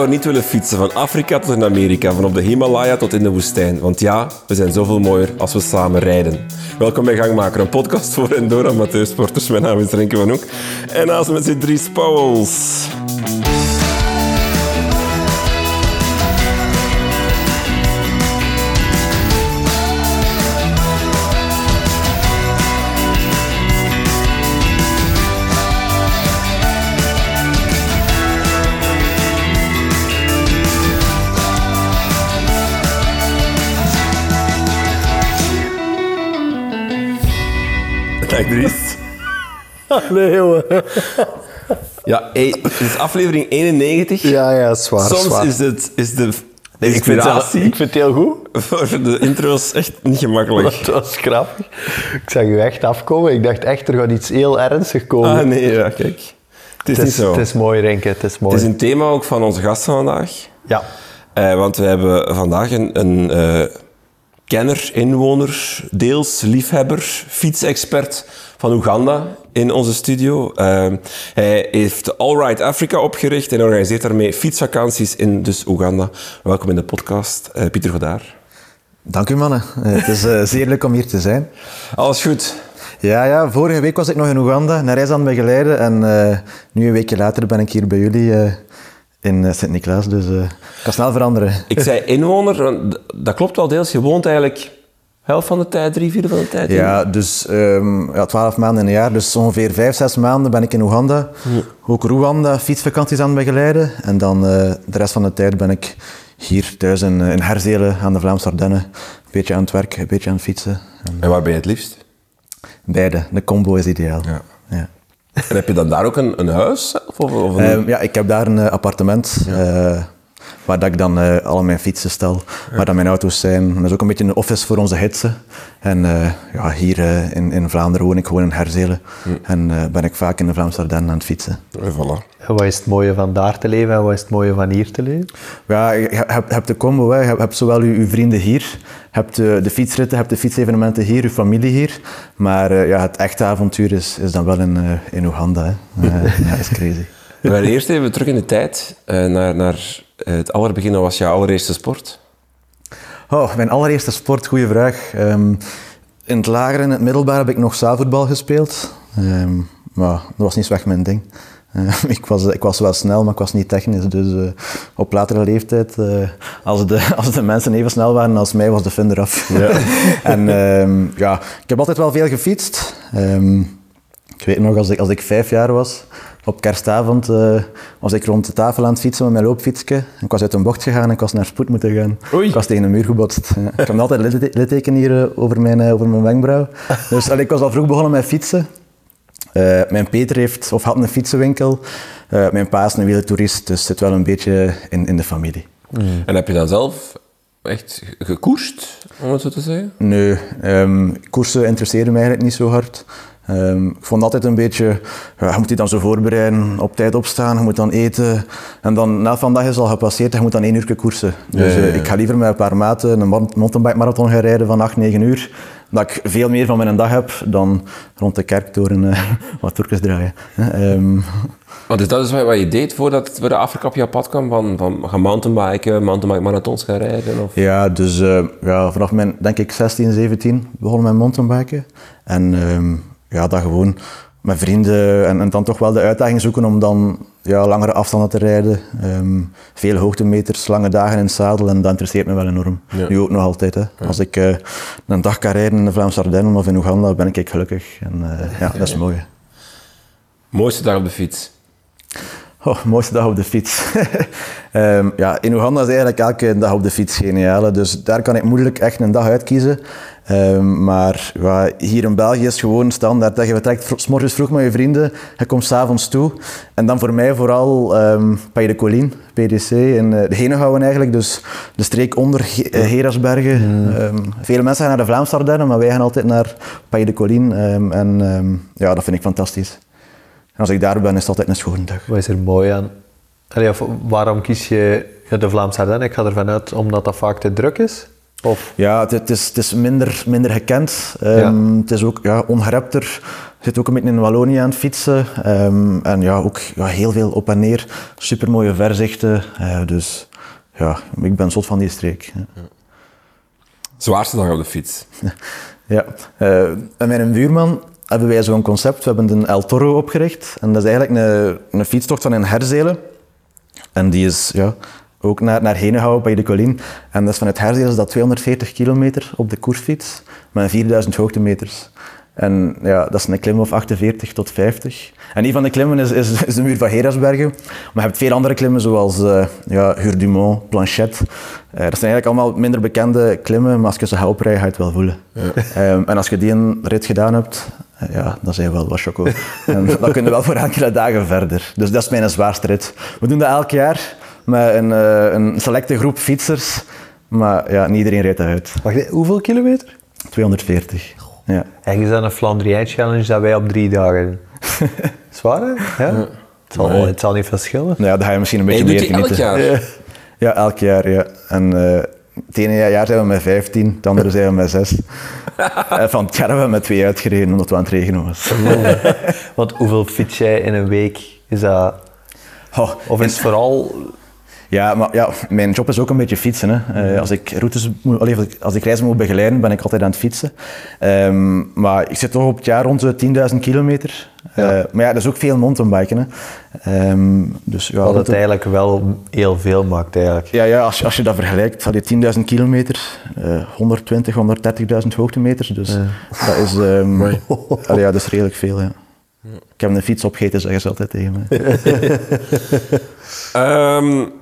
Er niet willen fietsen van Afrika tot in Amerika, van op de Himalaya tot in de woestijn? Want ja, we zijn zoveel mooier als we samen rijden. Welkom bij Gangmaker, een podcast voor en door amateursporters. Mijn naam is Renke van Hoek. En naast me zit Dries Pauwels. Dries. Nee, jongen. Ja, het is aflevering 91. Ja, ja, zwaar, Soms zwaar. is het is de Nee, ik, vind het, inspiratie ik vind het heel goed. voor de intro's echt niet gemakkelijk. Het was grappig. Ik zag u echt afkomen. Ik dacht echt, er gaat iets heel ernstig komen. Ah nee, ja, kijk. Het is, het, niet zo. het is mooi, Renke. Het is mooi. Het is een thema ook van onze gasten vandaag. Ja. Eh, want we hebben vandaag een, een eh, kenner, inwoner, deels liefhebber, fietsexpert van Oeganda in onze studio. Eh, hij heeft Allride Africa opgericht en organiseert daarmee fietsvakanties in dus Oeganda. Welkom in de podcast, eh, Pieter Godaar. Dank u mannen. Eh, Het is eh, zeer leuk om hier te zijn. Alles goed? Ja, ja, vorige week was ik nog in Oeganda, een reis aan het begeleiden. En nu een weekje later ben ik hier bij jullie in eh, Sint-Niklaas. Dus ik kan snel veranderen. Ik zei inwoner, dat klopt wel deels. Je woont eigenlijk helft van de tijd, drie vierde van de tijd in. Ja, dus ehm ja, 12 maanden in een jaar. Dus ongeveer 5, 6 maanden ben ik in Oeganda. Ook Rwanda, fietsvakanties aan het begeleiden. En dan eh, de rest van de tijd ben ik hier thuis in, in Herzelen aan de Vlaamse Ardennen. Een beetje aan het werk, een beetje aan het fietsen. En En waar ben je het liefst? beide, de combo is ideaal. Ja. En heb je dan daar ook een, een huis? Of, of een... Ehm, ja, ik heb daar een eh, appartement eh, waar dat ik dan eh al mijn fietsen stel, waar dan mijn auto's zijn. Dat is ook een beetje een office voor onze hitsen. En eh, ja, hier eh, in, in Vlaanderen woon ik gewoon in Herzelen. En eh, ben ik vaak in de Vlaamse Ardennen aan het fietsen. En voilà. En wat is het mooie van daar te leven en wat is het mooie van hier te leven? Ja, je hebt, hebt de combo. Hè. Je hebt, zowel je, je vrienden hier, je hebt de, de fietsritten, je hebt de fietsevenementen hier, je familie hier. Maar eh, ja, het echte avontuur is, is dan wel in, eh, in Oeganda. Hè. Ja, dat is crazy. We gaan eerst even terug in de tijd, eh, naar, naar het allerbegin. Wat was jouw allereerste sport? Oh, mijn allereerste sport, goede vraag. Ehm, in het lager en het middelbaar heb ik nog zaalvoetbal gespeeld. Ehm, maar dat was niet zo echt mijn ding. Eh, ik, was, ik was wel snel, maar ik was niet technisch. Dus eh, op latere leeftijd, eh, als, de, als de mensen even snel waren als mij, was de fun eraf. en ehm, ja, ik heb altijd wel veel gefietst. Ehm, ik weet nog, als ik, als ik vijf jaar was, op kerstavond, eh, was ik rond de tafel aan het fietsen met mijn loopfietsje. En Ik was uit een bocht gegaan en ik was naar spoed moeten gaan. Oei. Ik was tegen een muur gebotst. Ja. Ik heb altijd litte- litteken hier eh, over mijn, eh, over mijn wenkbrauw. Dus allee, ik was al vroeg begonnen met fietsen. Eh, mijn Peter heeft, of had een fietsenwinkel. Eh, mijn pa is een wielertoerist, dus het zit wel een beetje in, in de familie. En heb je dan zelf echt ge- gekoerst, om het zo te zeggen? Nee, ehm, koersen interesseerden mij eigenlijk niet zo hard. Ehm, ik vond altijd een beetje, ja, je moet je dan zo voorbereiden, op tijd opstaan, je moet dan eten. En dan na vandaag is al gepasseerd en je moet dan één uur koersen. Dus Ja, ja, ja. eh, ik ga liever met een paar maten een mont- mountainbike-marathon gaan rijden van 8, 9 uur. Dat ik veel meer van mijn dag heb dan rond de kerktoren eh, wat toertjes draaien. Ehm, Want dus dat is wat je deed voordat voor de Afrika op jouw pad kwam? Van, van gaan mountainbiken, mountainbike marathons gaan rijden? Of... Ja, dus eh, ja, vanaf mijn, denk ik, 16, 17 begonnen met mountainbiken. En ehm, ja, dat gewoon met vrienden en, en dan toch wel de uitdaging zoeken om dan ja, langere afstanden te rijden. Ehm, veel hoogtemeters, lange dagen in het zadel en dat interesseert me wel enorm. Ja. Nu ook nog altijd. Hè. Als ik eh, een dag kan rijden in de Vlaamse Ardennen of in Oeganda, ben ik gelukkig. En eh, ja, dat is mooi. Mooiste dag op de fiets? Oh, mooiste dag op de fiets. Ehm, ja, in Oeganda is eigenlijk elke dag op de fiets geniaal. hè. Dus daar kan ik moeilijk echt een dag uitkiezen. Ehm, maar ja, hier in België is gewoon standaard. Dat je vertrekt 's morgens vroeg met je vrienden, je komt s'avonds toe. En dan voor mij vooral Pays de Colline, PDC, in uh, de Henegouwen eigenlijk. Dus de streek onder Ge- eh, Gerasbergen. Ehm, vele mensen gaan naar de Vlaamse Ardennen, maar wij gaan altijd naar Pays de Colline. En ja, dat vind ik fantastisch. En als ik daar ben, is het altijd een schone dag. Wat is er mooi aan? Allee, of waarom kies je ja, de Vlaamse Ardennen? Ik ga ervan uit omdat dat vaak te druk is. Of Ja, het, het is, het is minder, minder gekend. Ehm, Het is ook ja, ongerepter. zit ook een beetje in Wallonië aan het fietsen. Ehm, en ja, ook ja, heel veel op en neer. Super mooie verzichten. Eh, dus ja, ik ben zot van die streek. Ja. Zwaarste dag op de fiets? ja, uh, en mijn buurman hebben wij zo'n concept. We hebben een El Toro opgericht. En dat is eigenlijk een, een fietstocht van een Herzelen. En die is ja, ook naar, naar Henegouwen bij de Colline. En dat is vanuit Herzelen is dat 240 kilometer op de koersfiets met 4000 hoogtemeters. En ja, dat is een klim of 48 tot 50. En een van de klimmen is, is, is de muur van Herasbergen. Maar je hebt veel andere klimmen zoals uh, ja, Hurdumont, Planchette. Uh, dat zijn eigenlijk allemaal minder bekende klimmen, maar als je ze oprijden, ga je het wel voelen. Ja. Um, en als je die een rit gedaan hebt, ja, dan zijn we wel wat choco. en dan kunnen we wel voor enkele dagen verder. Dus dat is mijn zwaarste rit. We doen dat elk jaar met een, een selecte groep fietsers. Maar ja, niet iedereen rijdt uit. Wacht, hoeveel kilometer? 240. Ja. Eigenlijk is dat een Flandrien Challenge dat wij op drie dagen Zwaar, hè? Ja. Het, zal, nee. het zal niet verschillen. Ja, dan ga je misschien een beetje meer genieten. elk jaar? Ja. ja, elk jaar, ja. En uh, het ene jaar zijn we met 15, het andere zijn we met 6. en van het jaar hebben we met twee uitgereden omdat het aan het regenen was. Want hoeveel fiets jij in een week? Is dat... Oh, of is het vooral ja, maar ja, mijn job is ook een beetje fietsen. Hè. Uh, als, ik routes moet, allee, als ik reizen moet begeleiden, ben ik altijd aan het fietsen. Um, maar ik zit toch op het jaar rond de 10.000 kilometer. Ja. Uh, maar ja, dat is ook veel mountainbiken. Hè. Um, dus, ja, Wat het eigenlijk wel heel veel maakt eigenlijk. Ja, ja als, je, als je dat vergelijkt, had je 10.000 kilometer, uh, 120, 130.000 hoogtemeters. Dus ja. dat, is, um, allee, ja, dat is redelijk veel. Ja. Ik heb een fiets opgegeten, zeggen ze altijd tegen mij.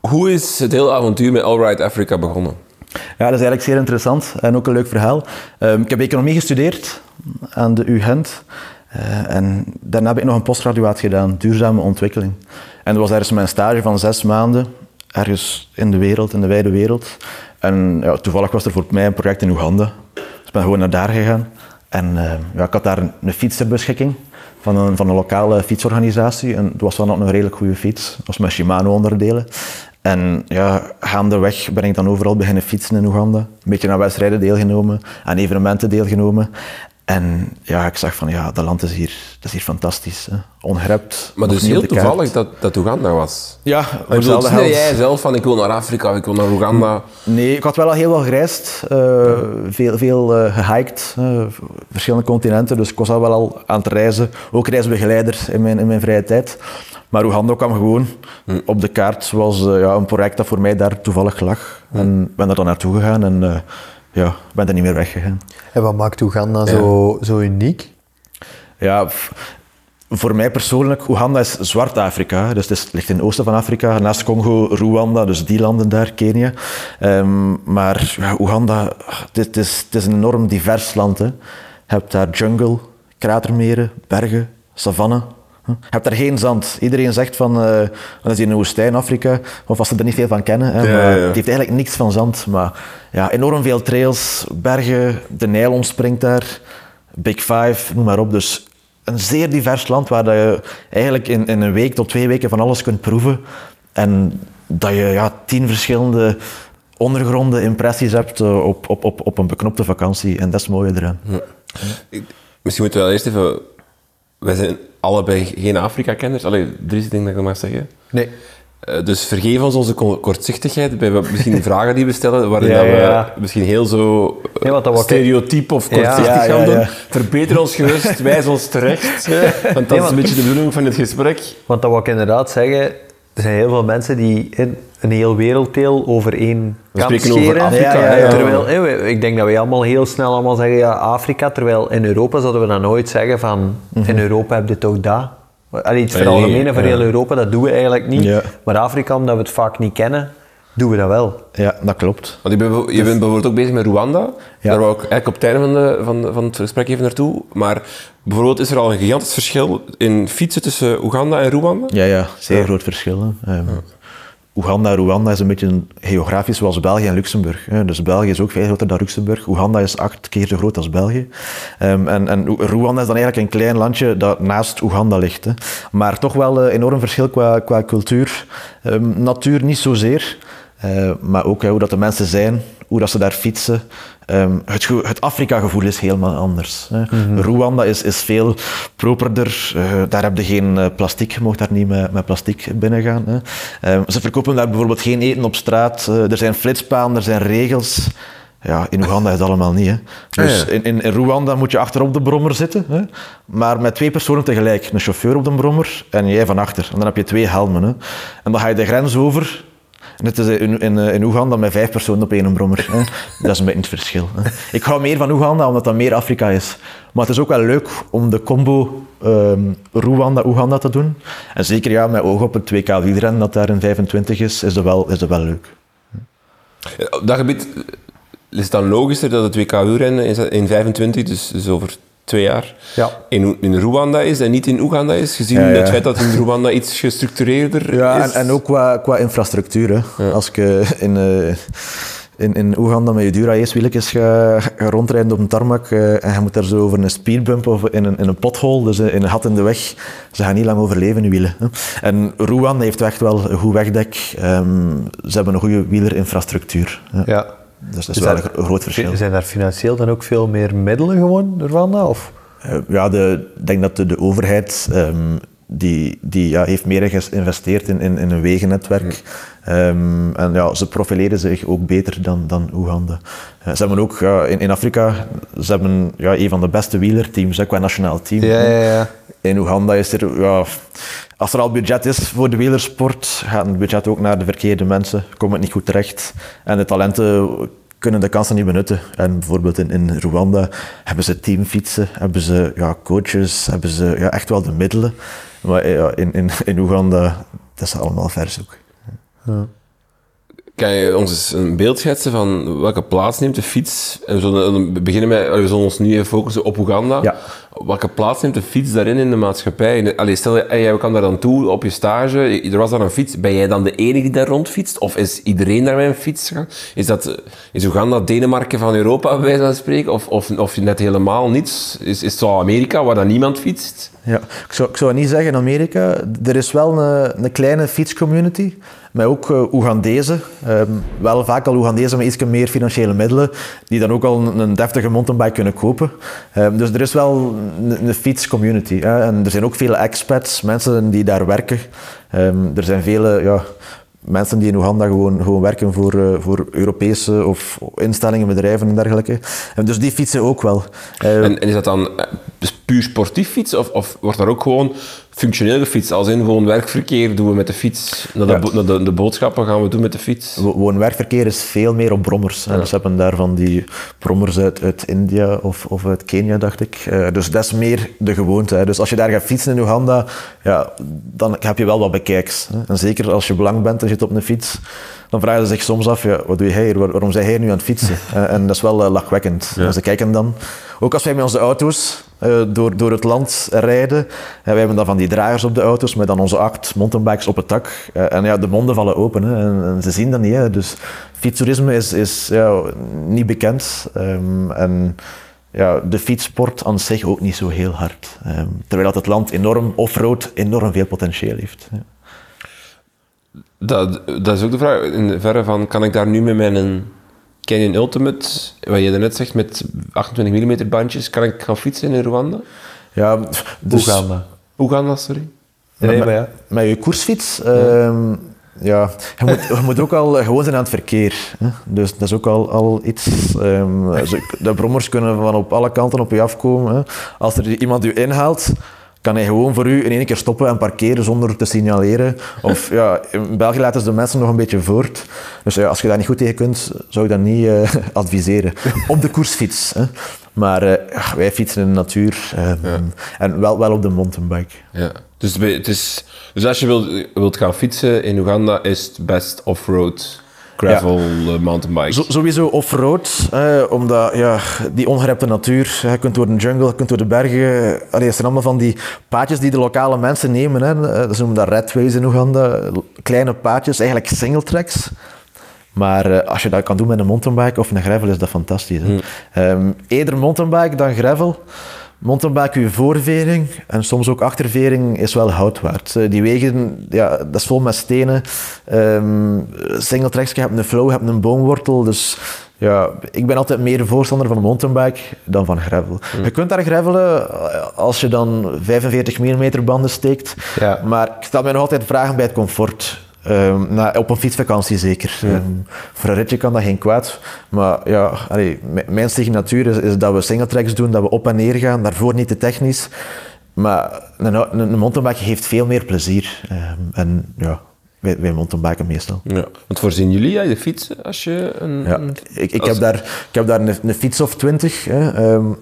hoe is het hele avontuur met Allride Africa begonnen? Ja, dat is eigenlijk zeer interessant en ook een leuk verhaal. Um, ik heb economie gestudeerd aan de U Gent. Uh, en daarna heb ik nog een postgraduaat gedaan, duurzame ontwikkeling. En dat was ergens mijn stage van zes maanden, ergens in de wereld, in de wijde wereld. En ja, toevallig was er voor mij een project in Oeganda. Dus ik ben gewoon naar daar gegaan. En uh, ja, ik had daar een, een fiets ter beschikking van een, van een lokale fietsorganisatie. En het was wel nog een redelijk goede fiets. Dat was met Shimano-onderdelen. En ja, gaandeweg ben ik dan overal beginnen fietsen in Oeganda. Een beetje aan wedstrijden deelgenomen, aan evenementen deelgenomen. En ja, ik zag van ja, dat land is hier, dat is hier fantastisch. Hè. Ongerept. Maar dus heel toevallig dat, dat Oeganda was? Ja. Bedoel, jij zelf van ik wil naar Afrika, ik wil naar Oeganda? Nee, ik had wel al heel veel gereisd. Uh, veel veel uh, gehiked. Uh, verschillende continenten. Dus ik was al wel al aan het reizen. Ook reisbegeleider in mijn, in mijn vrije tijd. Maar Oeganda kwam gewoon op de kaart. was ja, een project dat voor mij daar toevallig lag. Hm. En ben er dan naartoe gegaan. En, ja, ben er niet meer weggegaan. En wat maakt Oeganda zo, zo uniek? Ja, voor mij persoonlijk, Oeganda is Zwart-Afrika. Dus het, ligt in het oosten van Afrika, naast Congo, Rwanda, dus die landen daar, Kenia. Um, maar ja, Oeganda, het is, het is een enorm divers land. Hè. Je hebt daar jungle, kratermeren, bergen, savanne, je hebt daar geen zand. Iedereen zegt van, uh, dat is hier een woestijn, Afrika, of als ze er niet veel van kennen. Hè, maar Het heeft eigenlijk niks van zand, maar ja, enorm veel trails, bergen, de Nijl ontspringt daar, Big Five, noem maar op. Dus een zeer divers land waar je eigenlijk in, in een week tot twee weken van alles kunt proeven. En dat je ja, tien verschillende ondergronden impressies hebt eh, op, op, op, op een beknopte vakantie. En dat is mooi eraan. Ja. Misschien moeten we wel eerst even... Wij zijn allebei geen Afrika-kenners. Allee, Dries, denk dat ik dat mag zeggen. Nee. Uh, dus vergeef ons onze kortzichtigheid bij misschien vragen die we stellen, waarin ja, ja. we misschien heel zo uh, stereotyp of kortzichtig gaan doen. Verbeter ons gerust, wijs ons terecht. Want dat is een beetje de bedoeling van het gesprek. Want dat wil ik inderdaad zeggen, er zijn heel veel mensen die een heel werelddeel over één We spreken over Afrika. Ja, ja, terwijl, ik denk dat wij allemaal heel snel allemaal zeggen ja, Afrika, terwijl in Europa zouden we dan nooit zeggen van in Europa heb je toch dat. Allee, het veralgemenen voor heel Europa, dat doen we eigenlijk niet. Maar Afrika, omdat we het vaak niet kennen, doen we dat wel. Ja, dat klopt. Want je bent, je bent bijvoorbeeld ook bezig met Rwanda. Daar wou ik eigenlijk op het einde van, de, van, van het gesprek even naartoe. Maar bijvoorbeeld is er al een gigantisch verschil in fietsen tussen Oeganda en Rwanda? Ja, ja zeer groot verschil. Um, Oeganda Rwanda is een beetje geografisch zoals België en Luxemburg. Dus België is ook veel groter dan Luxemburg. Oeganda is acht keer zo groot als België. Um, en, en Rwanda is dan eigenlijk een klein landje dat naast Oeganda ligt. Maar toch wel een enorm verschil qua, qua cultuur. Um, natuur niet zozeer. Uh, maar ook hoe dat de mensen zijn, hoe dat ze daar fietsen. Ehm, het, het Afrika-gevoel is helemaal anders. Hè. Mhm. Rwanda is, is veel properder. Uh, daar heb je geen uh, plastic, je mag daar niet met, met plastic binnen gaan. Hè. Ehm, ze verkopen daar bijvoorbeeld geen eten op straat. er zijn flitspalen, er zijn regels. Ja, in Oeganda is dat allemaal niet. Hè. Dus In, in, in, Rwanda moet je achterop de brommer zitten, hè. maar met twee personen tegelijk. Een chauffeur op de brommer en jij van achter. En dan heb je twee helmen. Hè. En dan ga je de grens over. Het is in, in, in Oeganda met vijf personen op één brommer. Hè. Dat is een beetje het verschil. Hè. Ik hou meer van Oeganda omdat dat meer Afrika is. Maar het is ook wel leuk om de combo um, Rwanda-Oeganda te doen. En zeker ja, met oog op het 2K wielrennen dat daar in 25 is, is dat wel, is dat wel leuk. Dat gebied is het dan logischer dat het WK wielrennen in 25, dus, dus over twee jaar, ja. in, in Rwanda is en niet in Oeganda is, gezien het feit dat in Rwanda iets gestructureerder ja, is? En, en ook qua, qua infrastructuur. Hè. Als je in... Uh, in, in Oeganda met je dura wieltjes ga, ga, rondrijden op een tarmac uh, en je moet daar zo over een speedbump of in een, in een pothole, dus in een gat in de weg. Ze gaan niet lang overleven, in wielen. Hè. En Rwanda heeft echt wel een goed wegdek. Um, ze hebben een goede wielerinfrastructuur. Ja. Dus dat is, wel een groot verschil. Zijn daar financieel dan ook veel meer middelen gewoon, Rwanda? Of? Uh, ja, ik denk dat de, de overheid um, die, die ja, heeft meer geïnvesteerd in, in, in een wegennetwerk. Um, en ja, ze profileren zich ook beter dan, dan Oeganda. Uh, ze hebben ook ja, in, in Afrika ze hebben, ja, een van de beste wielerteams qua nationaal team. Ja, ja, ja. In Oeganda is er, ja, als er al budget is voor de wielersport, gaat het budget ook naar de verkeerde mensen. Komt het niet goed terecht. En de talenten kunnen de kansen niet benutten. En bijvoorbeeld in, in Rwanda hebben ze teamfietsen, hebben ze ja, coaches, hebben ze ja, echt wel de middelen. Maar ja, in, in, in Oeganda, dat is allemaal verzoek. Ja. Kan je ons eens een beeld schetsen van welke plaats neemt de fiets? En we zullen beginnen met, we zullen ons nu even focussen op Oeganda. Ja. Welke plaats neemt de fiets daarin in de maatschappij? Allee, stel, jij kan daar dan toe op je stage, er was daar een fiets. Ben jij dan de enige die daar rondfietst? Of is iedereen daar met een fiets gegaan? Is, dat, is Oeganda Denemarken van Europa, bij wijze van spreken? Of, of, of net helemaal niets? Is, is het zo Amerika, waar dan niemand fietst? Ja, ik zou, niet zeggen Amerika. Er is wel een, een kleine fietscommunity. Maar ook uh, Oegandezen. Um, wel vaak al Oegandezen met iets meer financiële middelen, die dan ook al een, een deftige mountainbike kunnen kopen. Um, dus er is wel een, een fietscommunity. En er zijn ook veel expats, mensen die daar werken. Um, er zijn vele ja, mensen die in Oeganda gewoon, gewoon werken voor, uh, voor Europese of instellingen, bedrijven en dergelijke. En dus die fietsen ook wel. Uh, en, en, is dat dan puur sportief fietsen of, of wordt daar ook gewoon functioneel gefietst. Als in gewoon werkverkeer doen we met de fiets. Naar de, naar de, de, boodschappen gaan we doen met de fiets. Woon-werkverkeer is veel meer op brommers. Ja. Dus hebben daar van die brommers uit, uit India of, of uit Kenia, dacht ik. Uh, dus dat is meer de gewoonte. Hè. Dus als je daar gaat fietsen in Uganda, ja, dan heb je wel wat bekijks. Hè. En zeker als je blank bent en zit op een fiets, dan vragen ze zich soms af, ja, wat doe je hier? Waarom zijn hij nu aan het fietsen? uh, en dat is wel uh, lachwekkend. Ja. En ze kijken dan, ook als wij met onze auto's uh, door, door het land rijden, uh, wij hebben dan van die dragers op de auto's met dan onze acht mountainbikes op het dak. Uh, en ja, de monden vallen open hè, en, en, ze zien dat niet. Dus fietstoerisme is, is ja, niet bekend. Um, en ja, de fietssport aan zich ook niet zo heel hard. Um, terwijl dat het land enorm, off-road, enorm veel potentieel heeft. Ja. Dat, dat is ook de vraag, in verre van, kan ik daar nu met mijn Canyon Ultimate, wat je net zegt, met 28 mm bandjes, kan ik gaan fietsen in Rwanda? Ja, dus... Oeganda. Oeganda, sorry. Nee, met, maar ja. met je koersfiets, ja. Um, ja, je, moet, je moet ook al gewoon zijn aan het verkeer. Hè? Dus dat is ook al, al iets. Um, de brommers kunnen van op alle kanten op je afkomen. Hè? Als er iemand u inhaalt, kan hij gewoon voor u in één keer stoppen en parkeren zonder te signaleren. Of ja, in België laten ze de mensen nog een beetje voort. Dus ja, als je daar niet goed tegen kunt, zou ik dat niet uh, adviseren. Op de koersfiets. Hè. Maar uh, wij fietsen in de natuur um, ja. en wel, wel op de mountainbike. Ja. Dus, het is, dus als je wilt, wilt gaan fietsen in Oeganda, is het best off-road gravel ja. mountainbike. Zo, sowieso off-road, eh, omdat ja, die ongerepte natuur, je kunt door de jungle, je kunt door de bergen. Allee, het zijn allemaal van die paadjes die de lokale mensen nemen. Hè. Ze noemen dat redways in Oeganda. Kleine paadjes, eigenlijk single tracks. Maar uh, als je dat kan doen met een mountainbike of een gravel, is dat fantastisch. Hmm. Um, eerder mountainbike dan gravel. Mountainbike, uw voorvering en soms ook achtervering is wel hout waard. Die wegen, ja, dat is vol met stenen. Um, single tracks, je hebt een flow, je hebt een boomwortel, dus Ja, ik ben altijd meer voorstander van mountainbike dan van gravel. Hm. Je kunt daar gravelen eh, als je dan 45 mm banden steekt, Ja. maar ik stel mij nog altijd vragen bij het comfort. Na, op een fietsvakantie zeker. Ehm, voor een ritje kan dat geen kwaad. Maar ja, allee, mijn signatuur is, is dat we singletracks doen, dat we op en neer gaan, daarvoor niet te technisch. Maar een, een, een mountainbike heeft veel meer plezier. Ehm, en ja, wij, wij mountainbiken meestal. Ja. Want voorzien jullie uit de fietsen als je een... Ja, een- ik, ik, als- heb daar, ik heb daar een, een fiets of twintig.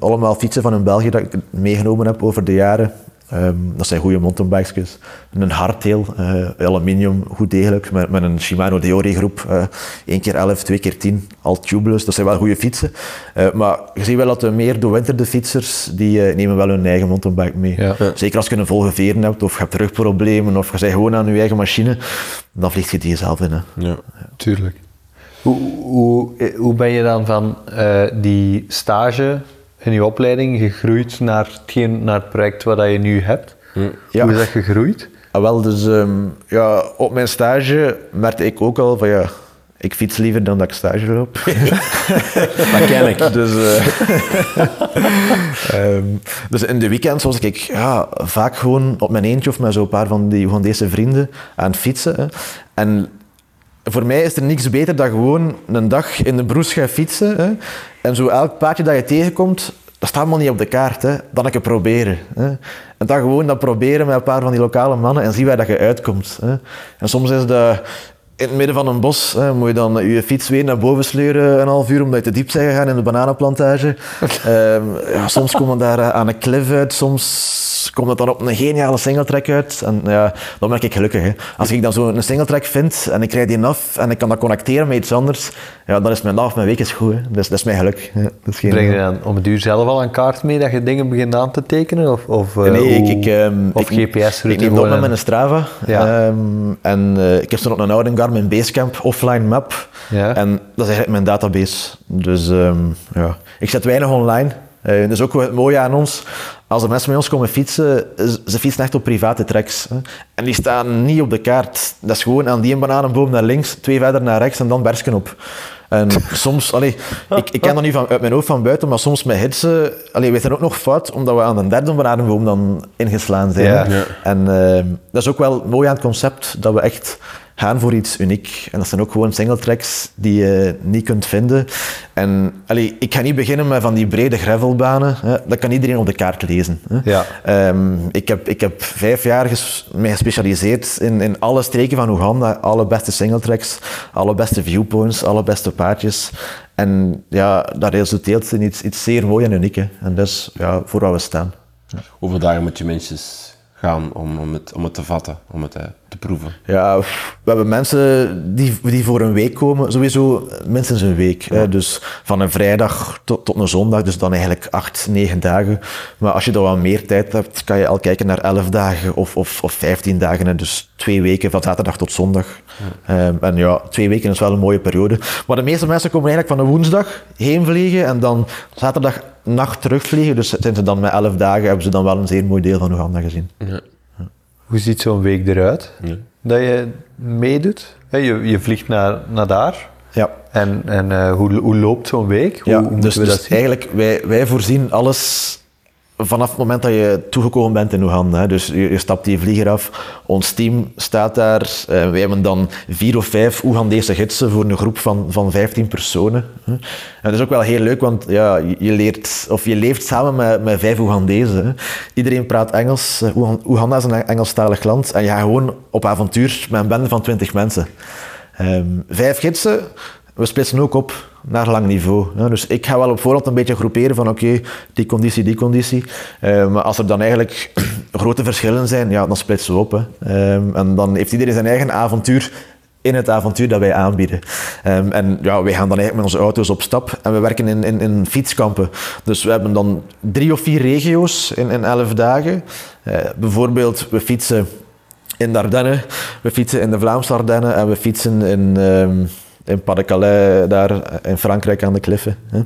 Allemaal fietsen van in België dat ik meegenomen heb over de jaren. Ehm, dat zijn goede mountainbikes. Een hardtail, eh, aluminium, goed degelijk, met, met een Shimano Deore groep. eh 1 keer 11, 2 keer 10, al tubeless. Dat zijn wel goede fietsen. Eh, maar je ziet wel dat de meer doorwinterde fietsers, die eh, nemen wel hun eigen mountainbike mee. Ja. Zeker als je een volge veren hebt, of je hebt rugproblemen, of je bent gewoon aan je eigen machine, dan vliegt je die zelf in. Hè. Ja. Tuurlijk. Hoe, hoe, hoe ben je dan van eh, die stage in je opleiding gegroeid naar, hetgeen, naar het project wat je nu hebt? Ja. Hoe is dat gegroeid? Ah, wel, dus ehm, ja, op mijn stage merkte ik ook al van ja, ik fiets liever dan dat ik stage loop. Dat ken ik. dus, eh, ehm, dus in de weekends was ik ja, vaak gewoon op mijn eentje of met zo'n paar van die Oegandese vrienden aan het fietsen. Hè. En voor mij is er niks beter dan gewoon een dag in de broes gaan fietsen. Hè. En zo elk paadje dat je tegenkomt, dat staat helemaal niet op de kaart. Hè. Dan een keer proberen. Hè. En dan gewoon dat proberen met een paar van die lokale mannen en zie waar dat je uitkomt. Hè. En soms is dat in het midden van een bos, hè, moet je dan je fiets weer naar boven sleuren een half uur omdat je te diep bent gegaan in de bananenplantage. Ehm, ja, soms komen daar eh, aan een cliff uit, soms komt het dan op een geniale singletrack uit. En ja, dan ben ik gelukkig. Hè. Als ik dan zo een singletrack vind en ik rijd die af en ik kan dat connecteren met iets anders, ja, dan is mijn dag of mijn week is goed. Hè. Dus, dat is mijn geluk. hè. Dat is geen, Breng je dan om het uur zelf al een kaart mee dat je dingen begint aan te tekenen? Of, of, eh, Nee, ik, ik, ehm, of ik, GPS-route Ik neem dat met en- mijn Strava. Ja. Ehm, en eh, ik heb zo nog een oude Garmin Basecamp offline map. Ja. En dat is eigenlijk mijn database. Dus ehm, ja, ik zet weinig online. Eh, dat is ook wel het mooie aan ons. Als de mensen met ons komen fietsen, ze ze fietsen echt op private tracks. Hè. En die staan niet op de kaart. Dat is gewoon aan die een bananenboom naar links, twee verder naar rechts en dan bersken op. En soms, allee, ik, ik ken dat niet van, uit mijn hoofd van buiten, maar soms met hitsen, allee, we zijn ook nog fout, omdat we aan een derde bananenboom dan ingeslaan zijn. Ja. hè. Ja. En ehm, dat is ook wel mooi aan het concept, dat we echt gaan voor iets uniek. En dat zijn ook gewoon singletracks die je niet kunt vinden. En allee, ik ga niet beginnen met van die brede gravelbanen. Hè. Dat kan iedereen op de kaart lezen. Hè. Ja. Ehm, ik, heb, ik heb vijf jaar ges, mij gespecialiseerd in, in alle streken van Oeganda. Alle beste singletracks, alle beste viewpoints, alle beste paadjes. En ja, dat resulteert in iets, iets zeer mooi en uniek. hè. En dat is ja, voor wat we staan. Hoeveel dagen moet je mensen gaan om, om, het, om het te vatten, om het eh, te proeven? Ja, we hebben mensen die, die voor een week komen, sowieso minstens een week. Hè. Dus van een vrijdag tot, tot een zondag, dus dan eigenlijk acht, negen dagen. Maar als je dan wat meer tijd hebt, kan je al kijken naar elf dagen of, of, of vijftien dagen. Hè. Dus twee weken van zaterdag tot zondag. Ehm, en ja, twee weken is wel een mooie periode. Maar de meeste mensen komen eigenlijk van een woensdag heen vliegen en dan zaterdag nacht terugvliegen. Dus zijn ze dan met elf dagen, hebben ze dan wel een zeer mooi deel van Oeganda gezien. Hoe ziet zo'n week eruit dat je meedoet? Je, je vliegt naar, naar daar. Ja. En, en eh, hoe, hoe loopt zo'n week? Hoe, Ja, hoe dus, we dat dus eigenlijk, wij, wij voorzien alles vanaf het moment dat je toegekomen bent in Oeganda. Dus je, stapt die vlieger af, ons team staat daar. Eh, wij hebben dan vier of vijf Oegandese gidsen voor een groep van, van 15 personen. hè. En dat is ook wel heel leuk, want ja, je, leert, of je leeft samen met, met vijf Oegandezen. Iedereen praat Engels. Eh, Oegan- Oeganda is een Engelstalig land. En je gaat gewoon op avontuur met een bende van 20 mensen. Ehm, vijf gidsen, we splitsen ook op naar lang niveau. Dus ik ga wel op voorhand een beetje groeperen van oké, die conditie, die conditie. Eh, maar als er dan eigenlijk grote verschillen zijn, ja, dan splitsen we op. Hè. Ehm, en dan heeft iedereen zijn eigen avontuur in het avontuur dat wij aanbieden. Ehm, en ja, wij gaan dan eigenlijk met onze auto's op stap en we werken in, in, in fietskampen. Dus we hebben dan drie of vier regio's in, in elf dagen. Eh, bijvoorbeeld, we fietsen in de we fietsen in de Vlaamse Ardennen en we fietsen in, ehm in Pas-de-Calais, daar in Frankrijk aan de kliffen. hè.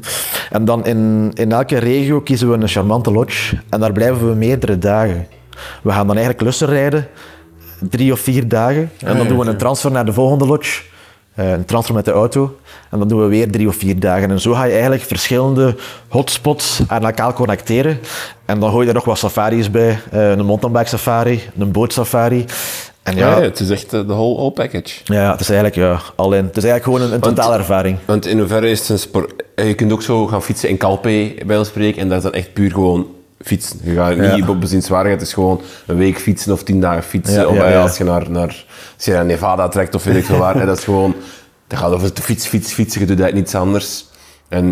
En dan in, in elke regio kiezen we een charmante lodge en daar blijven we meerdere dagen. We gaan dan eigenlijk lussen rijden, drie of vier dagen, en dan doen we een transfer naar de volgende lodge. eh, een transfer met de auto. En dan doen we weer drie of vier dagen. En zo ga je eigenlijk verschillende hotspots aan elkaar connecteren. En dan gooi je er nog wat safaris bij. Uh, een mountainbike safari, een bootsafari. En ja, ja, het is echt de whole, whole package. Ja, het is eigenlijk ja, al in. Het is eigenlijk gewoon een, een totale ervaring. Want in hoeverre is het een sport... Je kunt ook zo gaan fietsen in Calpe, bij ons spreken, en dat is dan echt puur gewoon fietsen. Je gaat niet op bezienswaardigheid, het is gewoon een week fietsen of tien dagen fietsen. of als je naar, naar, naar Nevada trekt of weet ik veel waar, dat is gewoon... Dat gaat over fiets, fiets, fietsen, je doet dat niets anders. En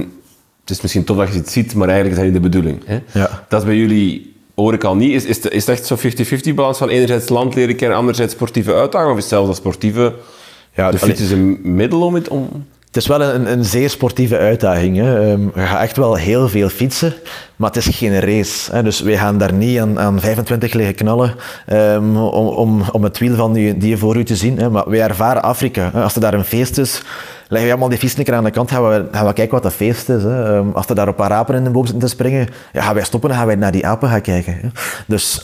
het is misschien tof dat je het ziet, maar eigenlijk is dat niet de bedoeling. Hè? Ja. Dat is bij jullie hoor ik al niet. Is, is, het, is het echt zo'n 50-50 balans van enerzijds land leren kennen, anderzijds sportieve uitdaging? Of is zelfs dat sportieve... Ja, de fiets is een middel om het... Om... Het is wel een, een zeer sportieve uitdaging. Hè. Um, je gaat echt wel heel veel fietsen, maar het is geen race. Hè. Dus wij gaan daar niet aan, aan 25 liggen knallen um, om, om, om het wiel van die, die voor u te zien. Hè. Maar wij ervaren Afrika. Hè. Als er daar een feest is, leggen we allemaal die fietsnikker aan de kant, gaan we, gaan we kijken wat dat feest is. Hè. Um, als er daar een paar apen in de boom zitten te springen, ja, gaan wij stoppen en gaan wij naar die apen gaan kijken. Dus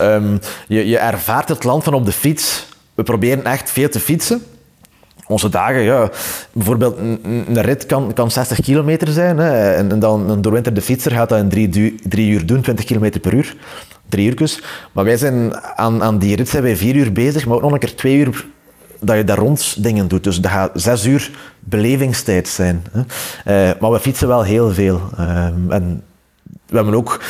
je, je ervaart het land van op de fiets. We proberen echt veel te fietsen onze dagen, ja, bijvoorbeeld een, rit kan, kan 60 kilometer zijn. Hè, en, dan een doorwinterde fietser gaat dat in drie, drie uur doen, 20 kilometer per uur. Drie uurtjes. Maar wij zijn aan, aan die rit zijn wij vier uur bezig, maar ook nog een keer twee uur dat je daar rond dingen doet. Dus dat gaat zes uur belevingstijd zijn. Hè. Uh, maar we fietsen wel heel veel. Uh, en we hebben ook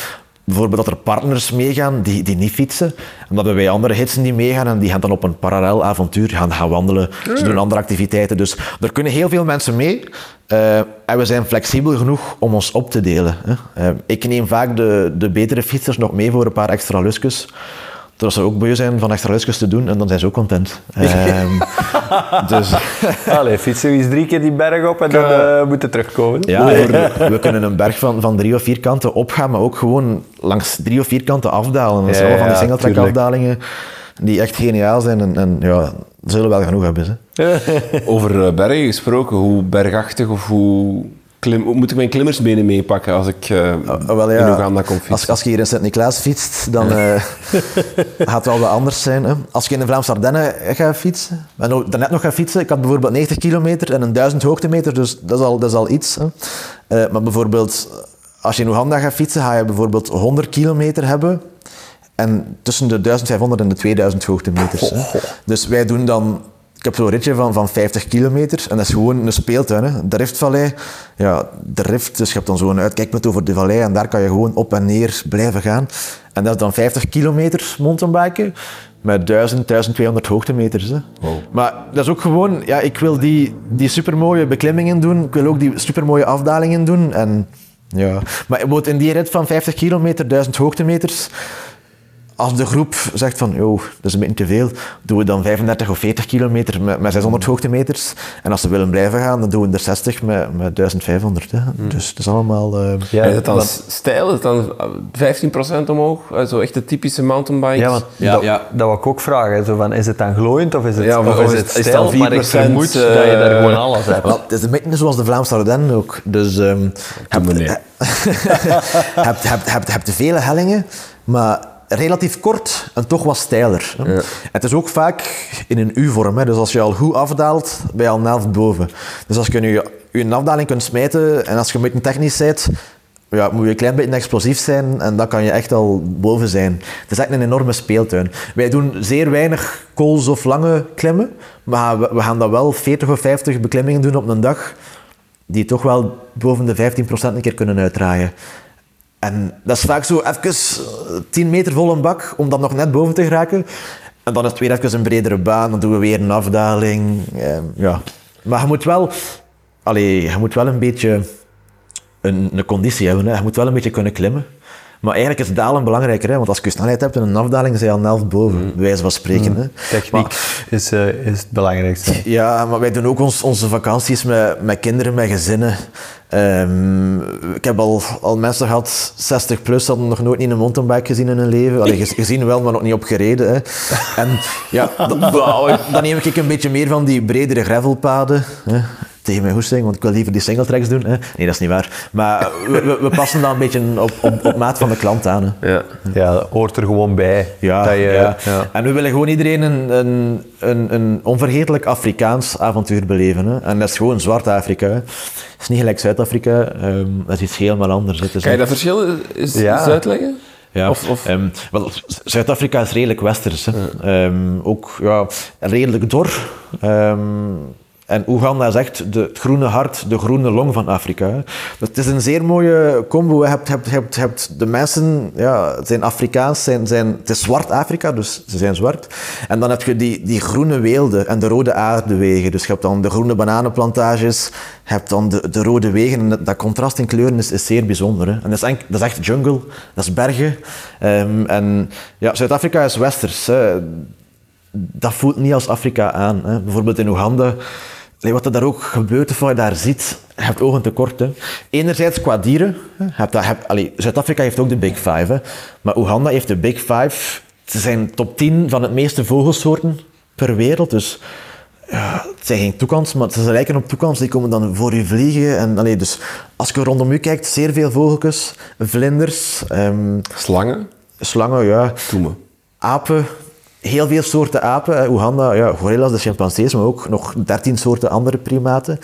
bijvoorbeeld dat er partners meegaan die, die niet fietsen. Omdat we bij andere hitsen die meegaan en die gaan dan op een parallel avontuur gaan, gaan wandelen. Ze doen andere activiteiten. Dus er kunnen heel veel mensen mee. Uh, en we zijn flexibel genoeg om ons op te delen. Hè. Uh, ik neem vaak de, de betere fietsers nog mee voor een paar extra lusjes dat ze ook beu zijn van extra lesjes te doen en dan zijn ze ook content. um, dus... Allee, fietsen we eens drie keer die berg op en dan uh, moeten terugkomen. Ja, we kunnen een berg van, van drie of vier kanten opgaan, maar ook gewoon langs drie of vier kanten afdalen. Dat zijn ja, van die singletrack afdalingen die echt geniaal zijn en, en ja, zullen wel genoeg hebben. Hè. Over eh, bergen gesproken, hoe bergachtig of hoe Klim, moet ik mijn klimmersbenen meepakken als ik uh, wel, ja, in Oeganda kom fietsen? Als, als je hier in Sint-Niklaas fietst, dan uh, gaat het wel wat anders zijn. Hè? Als je in de Vlaamse Ardennen gaat fietsen, en daarnet nog gaat fietsen, ik had bijvoorbeeld 90 kilometer en een 1000 hoogtemeter, dus dat is al, dat is al iets. Hè? Uh, maar bijvoorbeeld, als je in Oeganda gaat fietsen, ga je bijvoorbeeld 100 kilometer hebben en tussen de 1500 en de 2000 hoogtemeters. Hè? Dus wij doen dan ik heb zo'n ritje van, van 50 kilometer en dat is gewoon een speeltuin. Hè. De Riftvallei, ja, de Rift, dus je hebt dan zo'n uitkijkpunt over de vallei en daar kan je gewoon op en neer blijven gaan. En dat is dan 50 kilometer mountainbiken met 1000, 1200 hoogtemeters. Hè. Maar dat is ook gewoon, ja, ik wil die, die supermooie beklimmingen doen, ik wil ook die supermooie afdalingen doen. En, ja. Maar in die rit van 50 kilometer, 1000 hoogtemeters, als de groep zegt van, joh, dat is een beetje te veel, doen we dan 35 of 40 kilometer met, met 600 hoogtemeters. En als ze willen blijven gaan, dan doen we er 60 met, met 1500. Hè. Hmm. Dus het is allemaal... Uh, ja, is het dan stijl? Is het dan 15% omhoog? Zo echt de typische mountainbike? Ja, ja, dat, ja. dat wil ik ook vragen. Zo van, is het dan glooiend of is het, ja, of, is het stijl? Is maar ik vermoed uh, dat je daar gewoon alles hebt. Het is een beetje zoals de Vlaamse Ardennen ook. Dus um, heb, hebt, hebt, hebt, hebt vele hellingen, maar relatief kort en toch wat steiler. Ja. Het is ook vaak in een U-vorm. Dus als je al goed afdaalt, ben je al een helft boven. Dus als je nu je afdaling kunt smijten en als je een beetje technisch bent, ja, moet je een klein beetje explosief zijn en dan kan je echt al boven zijn. Het is echt een enorme speeltuin. Wij doen zeer weinig kools of lange klimmen, maar we gaan dat wel 40 of 50 beklimmingen doen op een dag die toch wel boven de 15% een keer kunnen uitdraaien. En dat is vaak zo even 10 meter vol een bak om dan nog net boven te geraken. En dan is het weer even een bredere baan, dan doen we weer een afdaling. Ehm, ja. Maar je moet wel, allee, je moet wel een beetje een, een conditie hebben. Hè. Je moet wel een beetje kunnen klimmen. Maar eigenlijk is dalen belangrijker, hè? want als je snelheid hebt in een afdaling, zijn je al een helft boven, mm. wijze van spreken. Mm. Hè? Techniek is, uh, is het belangrijkste. Ja, maar wij doen ook ons, onze vakanties met, met kinderen, met gezinnen. Um, ik heb al, al mensen gehad, 60 plus, hadden nog nooit niet een mountainbike gezien in hun leven. Allee, gezien wel, maar nog niet op gereden. Hè. En ja, dan, dan neem ik een beetje meer van die bredere gravelpaden. Hè. Tegen mijn hoesting, want ik wil liever die single tracks doen. Hè. Nee, dat is niet waar. Maar we, we, passen dan een beetje op, op, op maat van de klant aan. Hè. Ja. ja, dat hoort er gewoon bij. Ja, dat je, ja. ja. En we willen gewoon iedereen een, een, een, een onvergetelijk Afrikaans avontuur beleven. Hè. En dat is gewoon Zwart-Afrika. Het is niet gelijk Zuid-Afrika, um, dat is iets helemaal anders. Het is kan je dat verschil eens, uitleggen? Ja, of, of... Um, Zuid-Afrika is redelijk westers. Hè. Um, ook ja, redelijk dor. Um, en Oeganda is echt de, het groene hart, de groene long van Afrika. Het is een zeer mooie combo. Je hebt, hebt, hebt, hebt de mensen, ja, zijn Afrikaans, zijn, zijn, het is zwart Afrika, dus ze zijn zwart. En dan heb je die, die groene weelden en de rode aardewegen. Dus je hebt dan de groene bananenplantages, je hebt dan de, de rode wegen. En dat, contrast in kleuren is, zeer bijzonder. Hè. En dat is, dat is echt jungle, dat is bergen. Um, en ja, Zuid-Afrika is westers. Hè. Dat voelt niet als Afrika aan. Hè. Bijvoorbeeld in Oeganda wat er daar ook gebeurt, of wat je daar ziet, je hebt ogen tekort. Hè. Enerzijds qua dieren. Zuid-Afrika heeft ook de Big Five. Hè. Maar Oeganda heeft de Big Five. Ze zijn top 10 van het meeste vogelsoorten per wereld. Dus ja, het zijn geen toekans, maar ze lijken op toekans. Die komen dan voor je vliegen. En, allee, dus als je rondom je kijkt, zeer veel vogeltjes, vlinders. Um, slangen? Slangen, ja. Toemen. Apen, heel veel soorten apen. Oeganda, ja, gorillas, de chimpansees, maar ook nog dertien soorten andere primaten.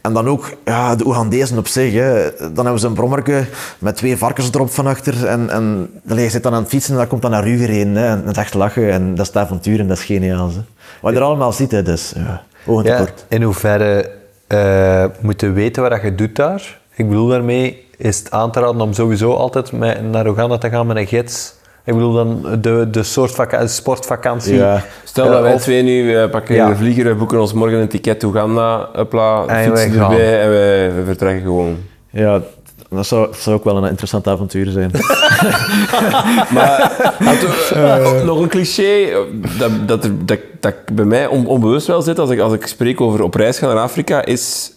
En dan ook ja, de Oegandezen op zich. Hè. Dan hebben ze een brommerke met twee varkens erop van achter. En, en je zit dan aan het fietsen en dan komt dan naar u gereden. Hè. En dat is echt lachen. En dat is het avontuur en dat is geniaal. Hè. Wat je er allemaal ziet, hè, dus ja, ja, In hoeverre uh, moet je weten wat je doet daar? Ik bedoel daarmee, is het aan te raden om sowieso altijd met, naar Oeganda te gaan met een gids ik bedoel dan de, de soort sportvakantie. Ja. Stel dat wij twee nu uh, pakken ja. de vlieger, we boeken ons morgen een ticket to Uganda, upla, fietsen erbij en wij, vertrekken gewoon. Ja, dat zou, zou, ook wel een interessant avontuur zijn. maar uh, nog een cliché dat, dat, dat, dat bij mij onbewust wel zit als ik, als ik spreek over op reis gaan naar Afrika, is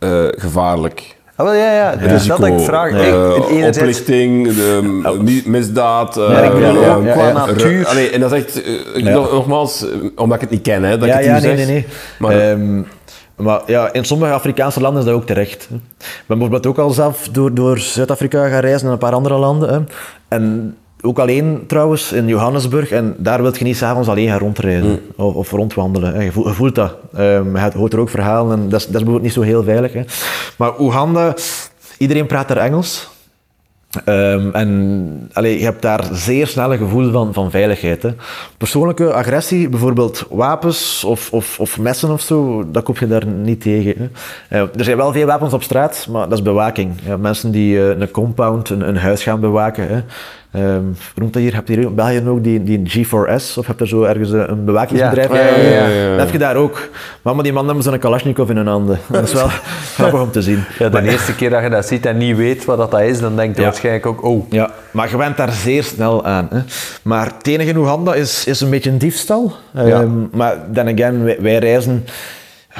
uh, gevaarlijk. Ah, wel, ja, ja. Dus dat ik vraag. Uh, oplichting, de, oh. misdaad, uh, ja, qua natuur. Allee, en dat is echt, uh, nogmaals, omdat ik het niet ken, hè, dat ja, ik het ja, nee, nee, nee. Maar, um, maar ja, in sommige Afrikaanse landen is dat ook terecht. Ik ben bijvoorbeeld ook al zelf door, door Zuid-Afrika gaan reizen en een paar andere landen. Hè. En ook alleen trouwens in Johannesburg. En daar wil je niet s'avonds alleen gaan rondrijden mm. of, of, rondwandelen. Je voelt, je voelt dat. Um, je hoort er ook verhalen en dat is, dat is bijvoorbeeld niet zo heel veilig. Hè. Maar Oeganda, iedereen praat daar Engels. Um, en allee, je hebt daar zeer snel een gevoel van, van veiligheid. Hè. Persoonlijke agressie, bijvoorbeeld wapens of, of, of, messen of zo, dat koop je daar niet tegen. Hè. Uh, er zijn wel veel wapens op straat, maar dat is bewaking. Ja, mensen die uh, een compound, een, een, huis gaan bewaken. Hè. Um, noemt dat hier? Heb je hier in België ook die, die G4S? Of heb je zo ergens een bewakingsbedrijf? Ja. Ja, ja, dat heb je daar ook. Maar, maar die man hebben zo'n Kalashnikov in hun handen. Dat is wel grappig om te zien. Ja, de eerste keer dat je dat ziet en niet weet wat dat is, dan denk je waarschijnlijk ook, oh. Ja, maar je bent daar zeer snel aan. Hè. Maar het enige in Oeganda is, is een beetje een diefstal. Um, maar dan again, wij, wij reizen...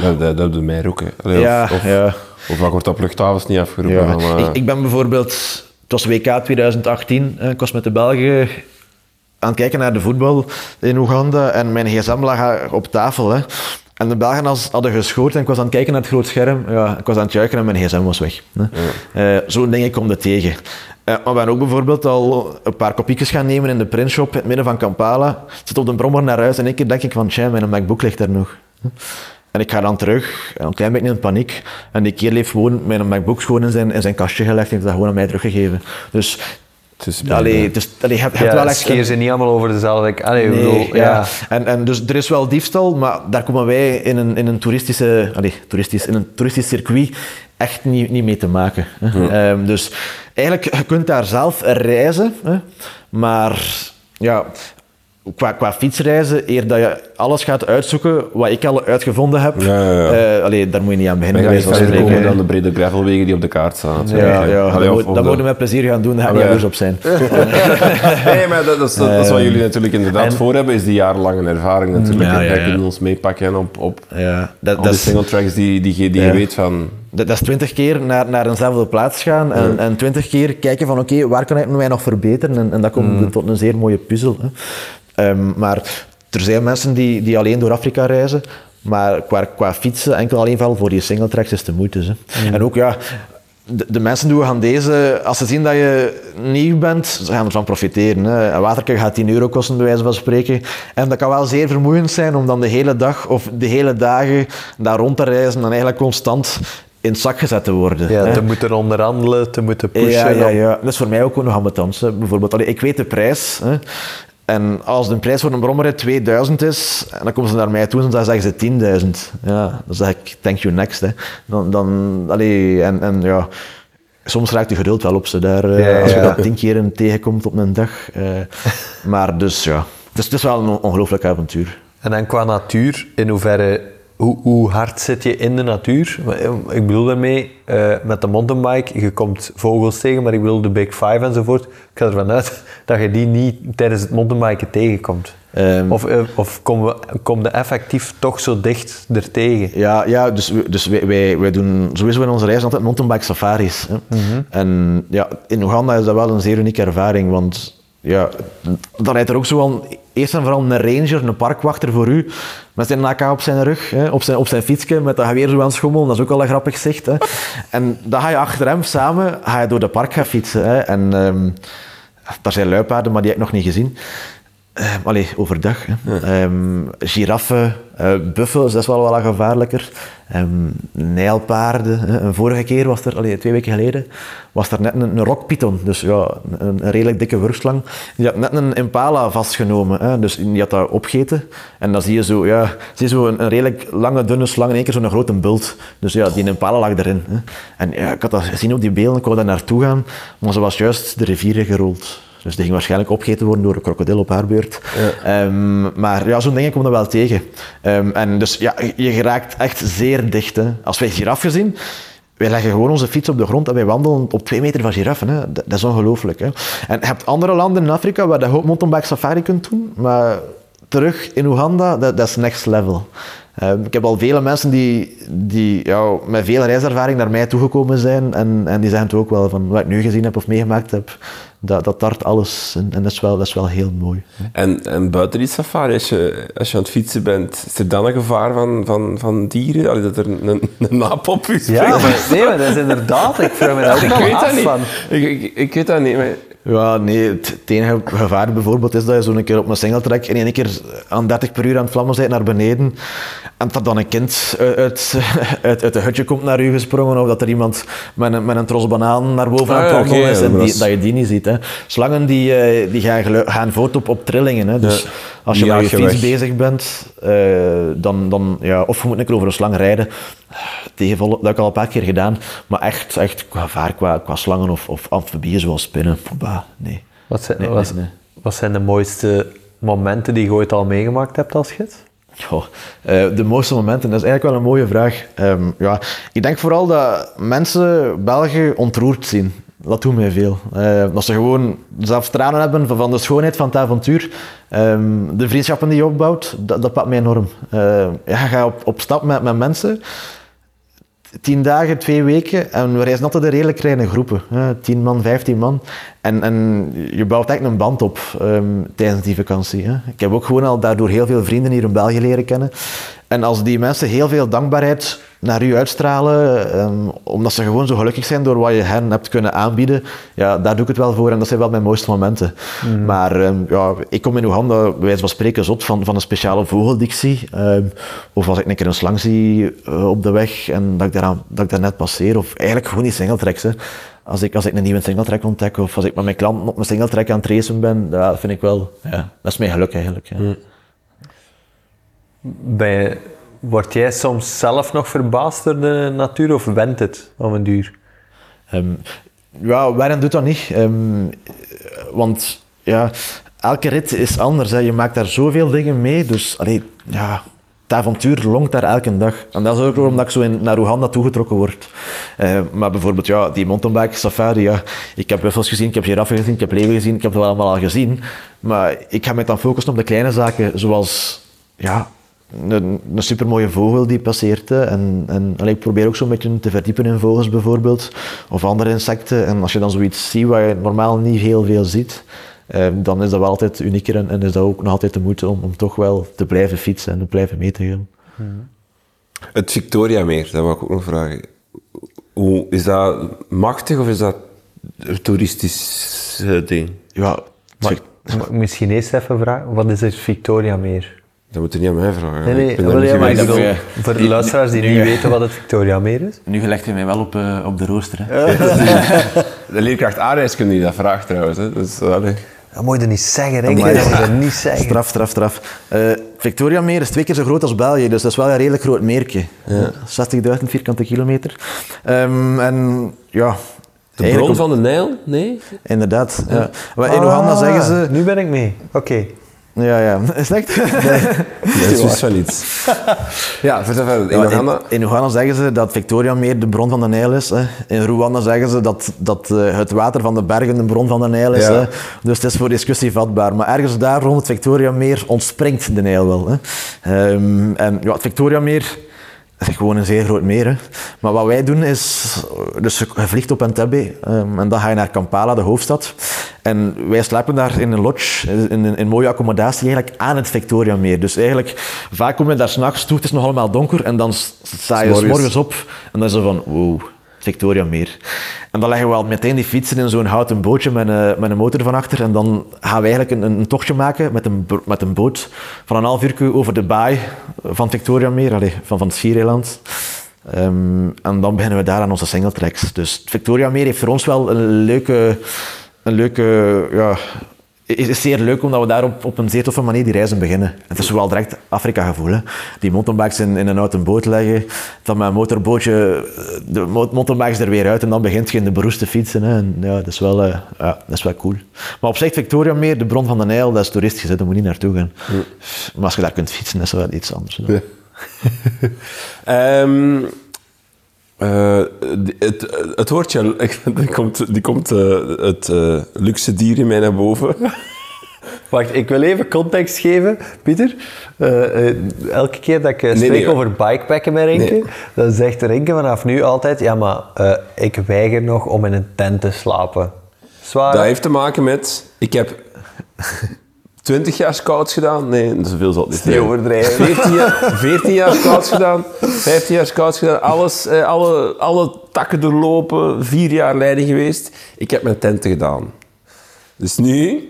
Dat, dat, dat doet mij ook. ja, of, ja. Of wat wordt op luchthavens niet afgeroepen? Ja. ik, ik ben bijvoorbeeld was WK 2018. Ik was met de Belgen aan het kijken naar de voetbal in Oeganda en mijn gsm lag op tafel. Hè. En de Belgen hadden geschoten en ik was aan het kijken naar het groot scherm. Ja, ik was aan het juichen en mijn gsm was weg. Hè. Uh, Zo'n ding kom je tegen. Uh, maar we zijn ook bijvoorbeeld al een paar kopiekjes gaan nemen in de printshop in het midden van Kampala. Ik zit op de brommer naar huis en één keer denk ik van, tja, mijn MacBook ligt er nog. En ik ga dan terug, een klein beetje in paniek. En die keer heeft gewoon mijn MacBook gewoon in zijn, in zijn kastje gelegd en heeft dat gewoon aan mij teruggegeven. Dus het allee, dus, allee, je hebt, ja, wel echt... ze niet allemaal over dezelfde... Allee, nee, bedoel, ja. En, en dus er is wel diefstal, maar daar komen wij in een, in een, toeristische, allee, toeristisch, in een toeristisch circuit echt niet, niet mee te maken. Hè. Um, dus eigenlijk, je kunt daar zelf reizen, hè, maar ja, qua, qua fietsreizen, eer dat je alles gaat uitzoeken wat ik al uitgevonden heb, ja, ja, ja. Uh, allee, daar moet je niet aan beginnen. Maar je komen dan de brede gravelwegen die op de kaart staan. Ja, ja, allee, dat, dat moeten we met plezier gaan doen, daar ga ik niet jaloers op zijn. nee, maar dat, dat, is, dat, is wat jullie natuurlijk inderdaad en, voor hebben, is die jarenlange ervaring natuurlijk. Ja, ja, kunnen ons meepakken op, op ja, dat, dat de single tracks die, die, die je weet van... Dat, dat is twintig keer naar, naar eenzelfde plaats gaan en, en twintig keer kijken van oké, okay, waar kan ik mij nog verbeteren? En, en dat komt mm. tot een zeer mooie puzzel. Hè. Um, maar er zijn mensen die, die alleen door Afrika reizen. Maar qua, qua fietsen, enkel alleen wel voor die singletracks is de moeite. Hè. En ook ja, de, de, mensen die we gaan deze, als ze zien dat je nieuw bent, ze gaan ervan profiteren. Hè. Een waterke gaat 10 euro kosten, bij wijze van spreken. En dat kan wel zeer vermoeiend zijn om dan de hele dag of de hele dagen daar rond te reizen en eigenlijk constant in het zak gezet te worden. Ja, hè. te moeten onderhandelen, te moeten pushen. Ja, ja, ja. Dat is voor mij ook nog ambetant. Bijvoorbeeld, allee, ik weet de prijs. Hè. En als de prijs voor een brommerrit 2000 is, en dan komen ze naar mij toe en dan zeggen ze 10.000. Ja, dan zeg ik, thank you next. Hè. Dan, dan, allee, en, en ja, soms raakt je geduld wel op ze daar, eh, Ja, als je dat tien keer tegenkomt op een dag. eh. maar dus ja, het is, het is wel een ongelooflijk avontuur. En dan qua natuur, in hoeverre, hoe, hoe hard zit je in de natuur? Ik bedoel daarmee, eh, met de mountainbike, je komt vogels tegen, maar ik bedoel de Big Five enzovoort. Ik ga ervan uit dat je die niet tijdens het mountainbiken tegenkomt. Ehm, Of, eh, of kom, we, effectief toch zo dicht ertegen? Ja, ja dus, dus wij, wij, wij doen sowieso in onze reis altijd mountainbike safaris. Hè. En ja, in Oeganda is dat wel een zeer unieke ervaring, want ja, dan rijdt er ook zo al eerst en vooral een ranger, een parkwachter voor u, met zijn AK op zijn rug, hè, op, zijn, op zijn fietsje, met dat geweer zo aan het schommelen. Dat is ook wel een grappig zicht. Hè. En dan ga je achter hem samen ga je door de park gaan fietsen. Hè. En ehm, daar zijn luipaarden, maar die heb ik nog niet gezien. Allee, overdag. Hè. Ehm, giraffen, eh, buffels, dat is wel wat gevaarlijker. Ehm, nijlpaarden. hè. Een vorige keer was er, allee, twee weken geleden, was er net een, een rockpython. Dus ja, een, een redelijk dikke wurgslang. Die had net een impala vastgenomen. Hè. Dus die had dat opgeten. En dan zie je zo, ja, zie je zo een, een redelijk lange, dunne slang in één keer zo'n grote bult. Dus ja, die impala lag erin. Hè. En ja, ik had dat gezien op die beelden, ik wou daar naartoe gaan, maar ze was juist de rivier ingerold. Dus die ging waarschijnlijk opgegeten worden door een krokodil op haar beurt. Ehm, maar ja, zo'n dingen komen er wel tegen. Ehm, en dus ja, je geraakt echt zeer dicht. Hè. Als wij giraffen zien, wij leggen gewoon onze fiets op de grond en wij wandelen op twee meter van giraffen. Hè. Dat, dat is ongelooflijk. En je hebt andere landen in Afrika waar je ook mountainbike safari kunt doen, maar terug in Oeganda, dat, dat is next level. Ehm, ik heb al vele mensen die, die ja, met veel reiservaring naar mij toegekomen zijn en, en die zeggen het ook wel van wat ik nu gezien heb of meegemaakt heb, dat, dat tart alles en, en dat, is wel, dat is wel heel mooi. En, en buiten die safari, als je, als je aan het fietsen bent, is er dan een gevaar van, van, van dieren? Allee, dat er een, een naap op je springt? Ja, maar, nee, maar dat is inderdaad, ik vraag me daar ook ik wel weet af dat niet. van. Ik, ik, ik weet dat niet. Maar... Ja, nee, het, het enige gevaar bijvoorbeeld is dat je zo een keer op een singletrack in één keer aan 30 per uur aan het vlammen bent naar beneden en dat dan een kind uit, uit, uit, uit de hutje komt naar u gesprongen of dat er iemand met een, met een tros banaan naar boven aan het Ah, ja, wandelen oké, is en die, dat is- dat je die niet ziet. Hè. Slangen die, eh, die gaan, gaan voort op, op trillingen. Hè. Dus Ja. als je met je fiets weg. bezig bent, eh, dan, dan, ja, of je moet een keer over een slang rijden. Tegenvallen, dat heb ik al een paar keer gedaan. Maar echt, echt qua gevaar, qua, qua slangen of, of amfibieën zoals spinnen, bah, nee. Wat zijn, Nee, wat, nee, nee. wat zijn de mooiste momenten die je ooit al meegemaakt hebt als gids? Goh, eh, de mooiste momenten, dat is eigenlijk wel een mooie vraag. Ehm, ja, ik denk vooral dat mensen België ontroerd zien. Dat doet mij veel. Eh, dat ze gewoon zelf tranen hebben van, de schoonheid van het avontuur. Ehm, de vriendschappen die je opbouwt, dat, dat pakt mij enorm. Eh, ja, gaat op, op stap met, met mensen. Tien dagen, twee weken. En we reizen altijd in redelijk kleine groepen. Tien man, vijftien man. En, en je bouwt echt een band op ehm, tijdens die vakantie. Hè. Ik heb ook gewoon al daardoor heel veel vrienden hier in België leren kennen. En als die mensen heel veel dankbaarheid naar u uitstralen, ehm, omdat ze gewoon zo gelukkig zijn door wat je hen hebt kunnen aanbieden, ja, daar doe ik het wel voor en dat zijn wel mijn mooiste momenten. Maar ehm, ja, ik kom in Oeganda, bij wijze van spreken, zot van, van een speciale vogel die ik zie. Ehm, of als ik een keer een slang zie eh, op de weg en dat ik, daar dat ik daar net passeer. Of eigenlijk gewoon die singletracks. Als ik, als ik een nieuwe singletrack ontdek of als ik met mijn klanten op mijn singletrack aan het racen ben, dat vind ik wel, ja, dat is mijn geluk eigenlijk. Ja. Ben je, word jij soms zelf nog verbaasd door de natuur of went het om een duur? Ehm, ja, waarom doet dat niet? Ehm, want ja, elke rit is anders. Hè. Je maakt daar zoveel dingen mee. Dus allee, ja, avontuur longt daar elke dag. En dat is ook waarom dat ik zo in, naar Oeganda toegetrokken word. Eh, maar bijvoorbeeld ja, die mountainbike safari. Ja, ik heb buffels gezien, ik heb giraffen gezien, ik heb leeuwen gezien. Ik heb wel allemaal al gezien. Maar ik ga me dan focussen op de kleine zaken. Zoals ja, een, een supermooie vogel die passeert. En, en allee, ik probeer ook zo'n beetje te verdiepen in vogels bijvoorbeeld. Of andere insecten. En als je dan zoiets ziet wat je normaal niet heel veel ziet, eh, dan is dat wel altijd unieker en, en is dat ook nog altijd de moeite om, om toch wel te blijven fietsen en te blijven mee te gaan. Het Victoriameer, dat wou ik ook nog vragen. Hoe, is dat machtig of is dat een toeristisch ding? Ja, Maar, maar misschien eerst even vragen, wat is het Victoria Meer? Dat moet je niet aan mij vragen. Nee, Ik maar ik geweest. bedoel, voor de luisteraars die die- niet weten wat het Victoria Meer is. nu gelegd je mij wel op, eh, op de rooster. Hè. De leerkracht aardrijkskunde die dat vraagt trouwens. Hè. Dus, allee. Dat moet je niet zeggen, hè? Dat moet je niet zeggen. Straf, straf, straf. Eh Victoria Meer is twee keer zo groot als België, dus dat is wel een redelijk groot meertje. Ja. 60.000 vierkante kilometer. Ehm, en ja... De eigenlijk bron van de Nijl? Nee? Inderdaad. Ja. Maar in Oeganda zeggen ze... Ah, Nu ben ik mee. Oké. Ja, ja. Is het echt? Dat is dus van iets. Ja, vertel. In Oeganda? in, in Oeganda zeggen ze dat Victoria meer de bron van de Nijl is. Hè. In Rwanda zeggen ze dat, dat eh, het water van de bergen de bron van de Nijl is. Ja. Hè. Dus het is voor discussie vatbaar. Maar ergens daar rond het Victoria meer ontspringt de Nijl wel. Hè. Ehm, en ja, het Victoria meer is gewoon een zeer groot meer. Hè. Maar wat wij doen is, dus je vliegt op Entebbe ehm, en dan ga je naar Kampala, de hoofdstad. En wij slapen daar in een lodge, in een, in mooie accommodatie, eigenlijk aan het Victoria meer. Dus eigenlijk, vaak kom je daar s'nachts toe, het is nog allemaal donker en dan sta je S'morgens. morgens op en dan is het van, wow, Victoria meer. En dan leggen we al meteen die fietsen in zo'n houten bootje met een, met een motor van achter. En dan gaan we eigenlijk een, een tochtje maken met een, met een boot van een half uur over de baai van Victoria meer, van, van het Schiereiland. Ehm, en dan beginnen we daar aan onze singletracks. Dus het Victoria meer heeft voor ons wel een leuke, een leuke ja, is is zeer leuk omdat we daar op, op een zeer toffe manier die reizen beginnen. Het is wel direct Afrika-gevoel. hè. Die mountainbikes in, in een houten boot leggen, dan met een motorbootje de mo- mountainbikes er weer uit en dan begint je in de beroes te fietsen. Hè. En, ja, dat, is wel, eh, ja, dat is wel cool. Maar op zich, Victoria meer, de bron van de Nijl, dat is toeristisch, hè. daar moet je niet naartoe gaan. Maar als je daar kunt fietsen, is dat wel iets anders. eh, het, het woordje, die komt, die komt eh, het eh, luxe dier in mij naar boven. Wacht, ik wil even context geven, Pieter. Elke keer dat ik spreek nee, over bikepacken met Renke, Nee. dan zegt Renke vanaf nu altijd, ja, maar ik weiger nog om in een tent te slapen. Zwaar. Dat heeft te maken met, ik heb 20 jaar scouts gedaan. Nee, zoveel zal het niet zijn. overdrijven. 14 jaar, 14 jaar scouts gedaan, 15 jaar scouts gedaan, alles, eh, alle, alle takken doorlopen, vier jaar leiding geweest. Ik heb mijn tenten gedaan. Dus nu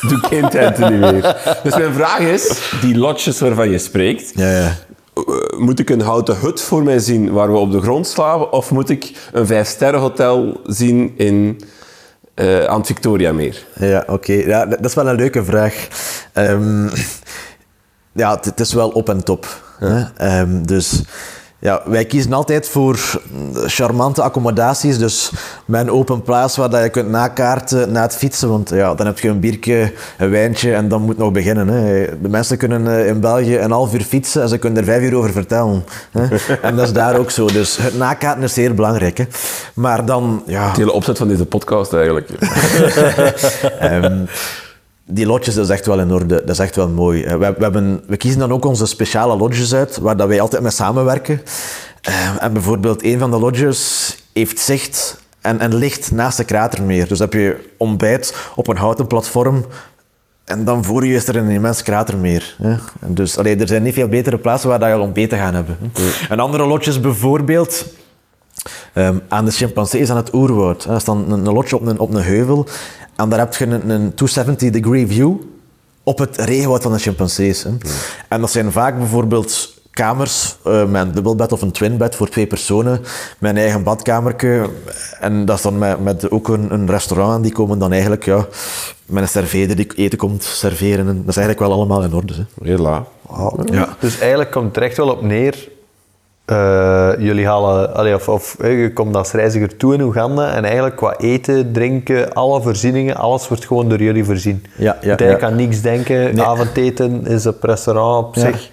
doe ik geen tenten niet meer. Dus mijn vraag is, die lodges waarvan je spreekt, Ja, ja. eh, moet ik een houten hut voor mij zien waar we op de grond slapen, of moet ik een vijfsterrenhotel zien in, eh, aan het Victoriameer? Ja, oké. Ja, dat is wel een leuke vraag. Ehm, ja, het, het is wel op en top. Hè? Ehm, dus ja, wij kiezen altijd voor charmante accommodaties. Dus een open plaats waar dat je kunt nakaarten na het fietsen. Want ja, dan heb je een biertje, een wijntje en dan moet nog beginnen. Hè? De mensen kunnen eh, in België een half uur fietsen en ze kunnen er vijf uur over vertellen. Hè? En dat is daar ook zo. Dus het nakaarten is zeer belangrijk. Hè? Maar dan, ja... Het hele opzet van deze podcast eigenlijk. Ehm, die lodges, dat is echt wel in orde. Dat is echt wel mooi. Eh, We, we, hebben, we kiezen dan ook onze speciale lodges uit, waar dat wij altijd mee samenwerken. Ehm, en bijvoorbeeld, een van de lodges heeft zicht en, en licht naast de kratermeer. Dus heb je ontbijt op een houten platform. En dan voor je is er een immens kratermeer. Hè? En dus, allee, er zijn niet veel betere plaatsen waar dat je ontbeten gaan hebben. Een andere lodges bijvoorbeeld... Ehm, aan de chimpansees aan het oerwoud. Er staat een, een lodge op een, op een heuvel en daar heb je een, een 270-degree view op het regenwoud van de chimpansees. Hè. En dat zijn vaak bijvoorbeeld kamers eh, met een dubbelbed of een twinbed voor twee personen, met een eigen badkamertje. En dat is dan met, met ook een, een restaurant en die komen dan eigenlijk ja, met een serveerder die eten komt serveren. En dat is eigenlijk wel allemaal in orde. Hè. Hela. Ja. Dus eigenlijk komt het er echt wel op neer. Eh, jullie halen, allee, of, of je komt als reiziger toe in Oeganda en eigenlijk qua eten, drinken, alle voorzieningen, alles wordt gewoon door jullie voorzien. Ja, ja, Je ja. aan niks denken. Nee. Avondeten is op restaurant op Ja. zich.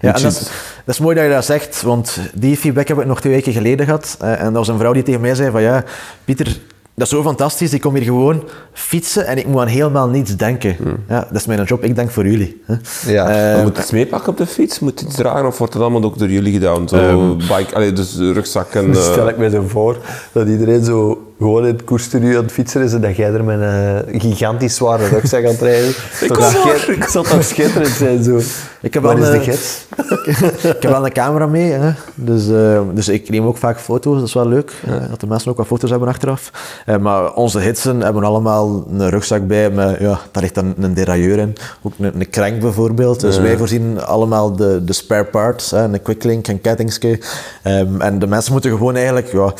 Ja, en dat, is, dat is mooi dat je dat zegt, want die feedback heb ik nog twee weken geleden gehad. Eh, En dat was een vrouw die tegen mij zei van ja, Pieter, dat is zo fantastisch, ik kom hier gewoon fietsen en ik moet aan helemaal niets denken. Ja, dat is mijn job, ik denk voor jullie. Ja. Eh, Je moet iets meepakken op de fiets? Moet je iets dragen of wordt het allemaal ook door jullie gedaan? Zo bike, allee, dus rugzak en... Dus eh, stel ik me zo voor dat iedereen zo gewoon in het koerstudio aan het fietsen is en dat jij er met een gigantisch zware rugzak aan het rijden. Ik zal toch schitterend zijn zo. Ik heb Waar wel is de gids? ik heb wel een camera mee, hè. Dus, eh, dus ik neem ook vaak foto's, dat is wel leuk. eh, dat de mensen ook wat foto's hebben achteraf. Eh, maar onze hitsen hebben allemaal een rugzak bij met, ja, daar ligt dan een derailleur in. Ook een, een crank bijvoorbeeld. Dus wij voorzien allemaal de, de spare parts, hè, een quicklink, een kettingske. Ehm, en de mensen moeten gewoon eigenlijk, ja,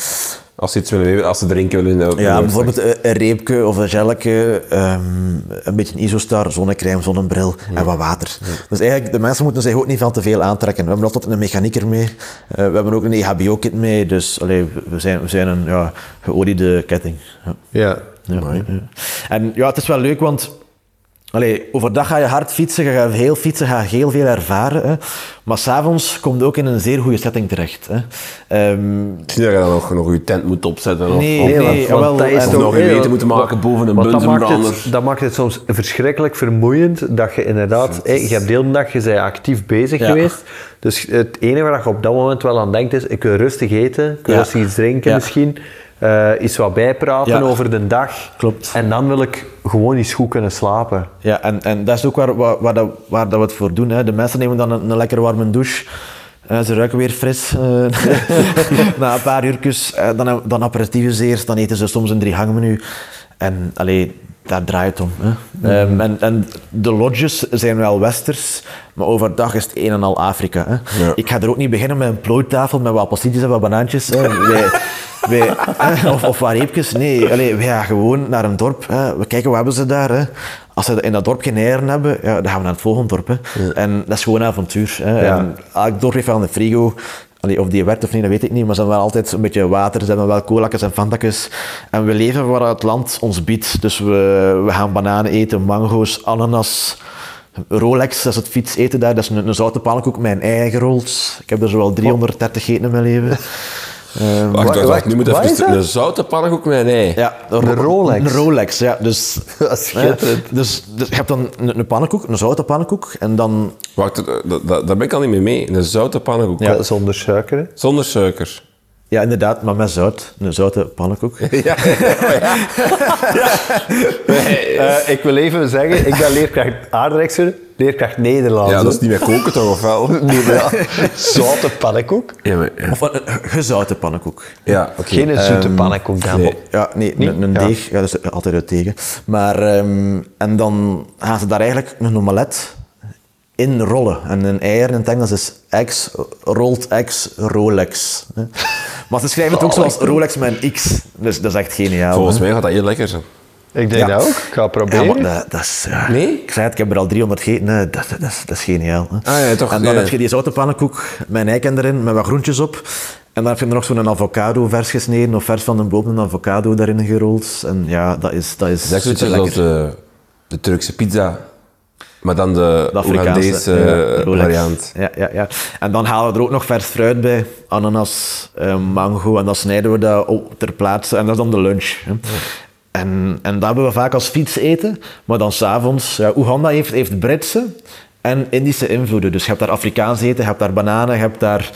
Als ze iets willen weten, als ze drinken willen. ja, bijvoorbeeld een, een reepje of een gelletje, ehm, een beetje een isostar, zonnecrème, zonnebril en wat water. Dus eigenlijk, de mensen moeten zich ook niet van te veel aantrekken. We hebben altijd een mechanieker mee, Eh, we hebben ook een EHBO-kit mee, dus allee, we, zijn, we zijn een ja, geoliede ketting. Ja. Ja. Ja, ja. En ja, het is wel leuk, want allee, overdag ga je hard fietsen, je gaat heel fietsen, ga je heel veel ervaren. Hè. Maar s'avonds komt je ook in een zeer goede setting terecht. Hè. Ehm, Ik zie dat je dan nog, nog je tent moet opzetten. Of, Nee, of, nee, want- jawel, want dat is en- of toch- nog je nee, weten moeten maken boven een dat bunzenbrander. het, dat maakt het soms verschrikkelijk vermoeiend dat je inderdaad, je hebt de hele dag, je bent actief bezig Ja. geweest. Dus het enige waar je op dat moment wel aan denkt is, ik wil rustig eten, ik wil Ja. rustig iets drinken Ja. misschien, iets wat bijpraten Ja. over de dag. Klopt. En dan wil ik gewoon eens goed kunnen slapen. Ja, en, en dat is ook waar, waar, waar, dat, waar dat we het voor doen. Hè. De mensen nemen dan een, een lekker warme douche. Eh, ze ruiken weer fris. eh, na een paar uurtjes. Dan, dan eerst. Dan eten ze soms een drie hangmenu. En allee, daar draait het om. Hè. Ehm, en, en de lodges zijn wel westers. Maar overdag is het een en al Afrika. Hè. Ja. Ik ga er ook niet beginnen met een plooitafel met wat pastietjes en wat banaantjes. Hè. Wij, wij, hè, of, of wat reepjes. Nee, allee, wij gaan gewoon naar een dorp. Hè. We kijken, wat hebben ze daar? Hè. Als ze in dat dorp geen eieren hebben, ja, dan gaan we naar het volgende dorp. Hè. En dat is gewoon avontuur. Hè. En elk dorp heeft wel een frigo. Of die werkt of niet, dat weet ik niet. Maar ze hebben wel altijd een beetje water. Ze hebben wel colakjes en fantakjes. En we leven waar het land ons biedt. Dus we, we gaan bananen eten, mango's, ananas... Rolex, dat is het fiets eten daar. Dat is een, een zoute pannenkoek met een ei gerold. Ik heb er zowel 330 gegeten in mijn leven. Ehm, Wacht, wacht, wacht, nu moet even is een zoute pannenkoek met een ei. ja, Een Rolex? Een Rolex, ja. Dus, Dat is schitterend. hè, dus, dus je hebt dan een, een pannenkoek, een zoute pannenkoek. En dan... Wacht, eh, daar ben ik al niet mee mee. Een zoute pannenkoek. Ja. Zonder suiker. hè. Zonder suiker. Ja, inderdaad, maar met zout. Een zoute pannenkoek. Ja, Eh, ik wil even zeggen, ik ben leerkracht aardrijkskunde, leerkracht Nederlands. ja, dat is niet meer koken toch, of wel? Nee, maar ja, zoute pannenkoek. Ja, maar, ja. Of een, gezouten pannenkoek. Ja, oké. Geen zoete pannenkoek dan. nee. Ja, nee, een, een Ja. deeg. Ja, dat is altijd uit tegen. Maar, ehm, en dan gaan ze daar eigenlijk een omelet in rollen. En een eier in het Engels is X, rolled X, Rolex. hè. Maar ze schrijven het ook zoals Rolex met een X. Dus dat is echt geniaal. Volgens mij gaat dat heel lekker zijn. Ik denk Ja. dat ook. Ik ga het Ja, proberen. maar dat, dat is... ja. Nee? Ik zei het, ik heb er al 300 gegeten. hè. Dat, dat, dat, is, dat is geniaal. hè. Ah, ja, toch, En dan heb je die zoute pannenkoek met een eiken erin, met wat groentjes op. En dan heb je er nog zo'n avocado vers gesneden of vers van de boom een avocado daarin gerold. En ja, dat is, dat is Dat super als de, de Turkse pizza. Maar dan de, De Afrikaanse variant. Ja, ja, ja. En dan halen we er ook nog vers fruit bij. Ananas, eh, mango. En dan snijden we dat op ter plaatse. En dat is dan de lunch. Hè. En, en dat hebben we vaak als fietseten. Maar dan s'avonds... Ja, Oeganda heeft, heeft Britse en Indische invloeden. Dus je hebt daar Afrikaans eten, je hebt daar bananen, je hebt daar...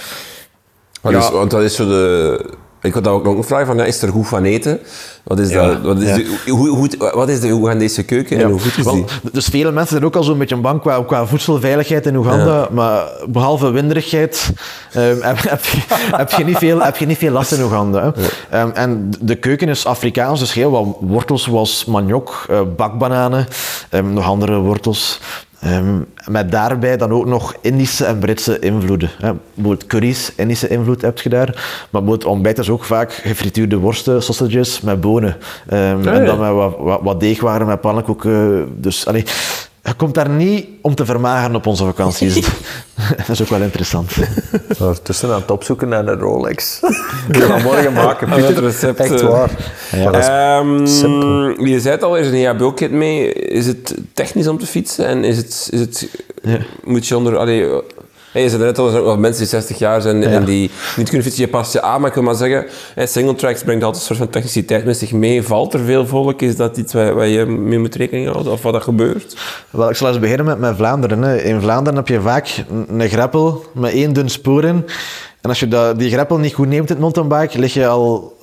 Wat Ja. is, want dat is zo de... Ik had daar ook nog een vraag van, ja, is er goed van eten? Wat is, Ja, dat, wat is, ja. de, hoe, hoe, wat is de Oegandese keuken en hoe goed is Wel, die? Dus vele mensen zijn ook al zo'n beetje bang qua, qua voedselveiligheid in Oeganda. Maar behalve winderigheid ehm, heb, heb, je, heb, je niet veel, heb je niet veel last in Oeganda. Hè. Ehm, en de keuken is Afrikaans, dus heel wat wortels zoals maniok, eh, bakbananen, ehm, nog andere wortels. Ehm, met daarbij dan ook nog Indische en Britse invloeden. Hè. Bijvoorbeeld curry's, Indische invloed heb je daar. Maar bijvoorbeeld ontbijt is ook vaak gefrituurde worsten, sausages met bonen. Ehm, En dan met wat, wat, wat deegwaren, met pannenkoeken. Dus allee, je komt daar niet om te vermageren op onze vakanties. dat is ook wel interessant. Tussen aan het opzoeken naar een Rolex. ik ga morgen maken, het recept, Echt eh. waar. Ja, Ehm, je zei het al, er is een EHBO-kit mee. Is het technisch om te fietsen? En is het, is het, moet je onder... Allee, hey, je zei net al, er zijn ook wel mensen die 60 jaar zijn en die niet kunnen fietsen. Je past je aan, maar ik wil maar zeggen, hey, single tracks brengt altijd een soort van techniciteit met zich mee. Valt er veel volk? Is dat iets waar, waar je mee moet rekening houden? Of wat dat gebeurt? Wel, ik zal eens beginnen met, met Vlaanderen. Hè. In Vlaanderen heb je vaak een, greppel met één dun spoor in. En als je dat, die greppel niet goed neemt in het mountainbike, lig je al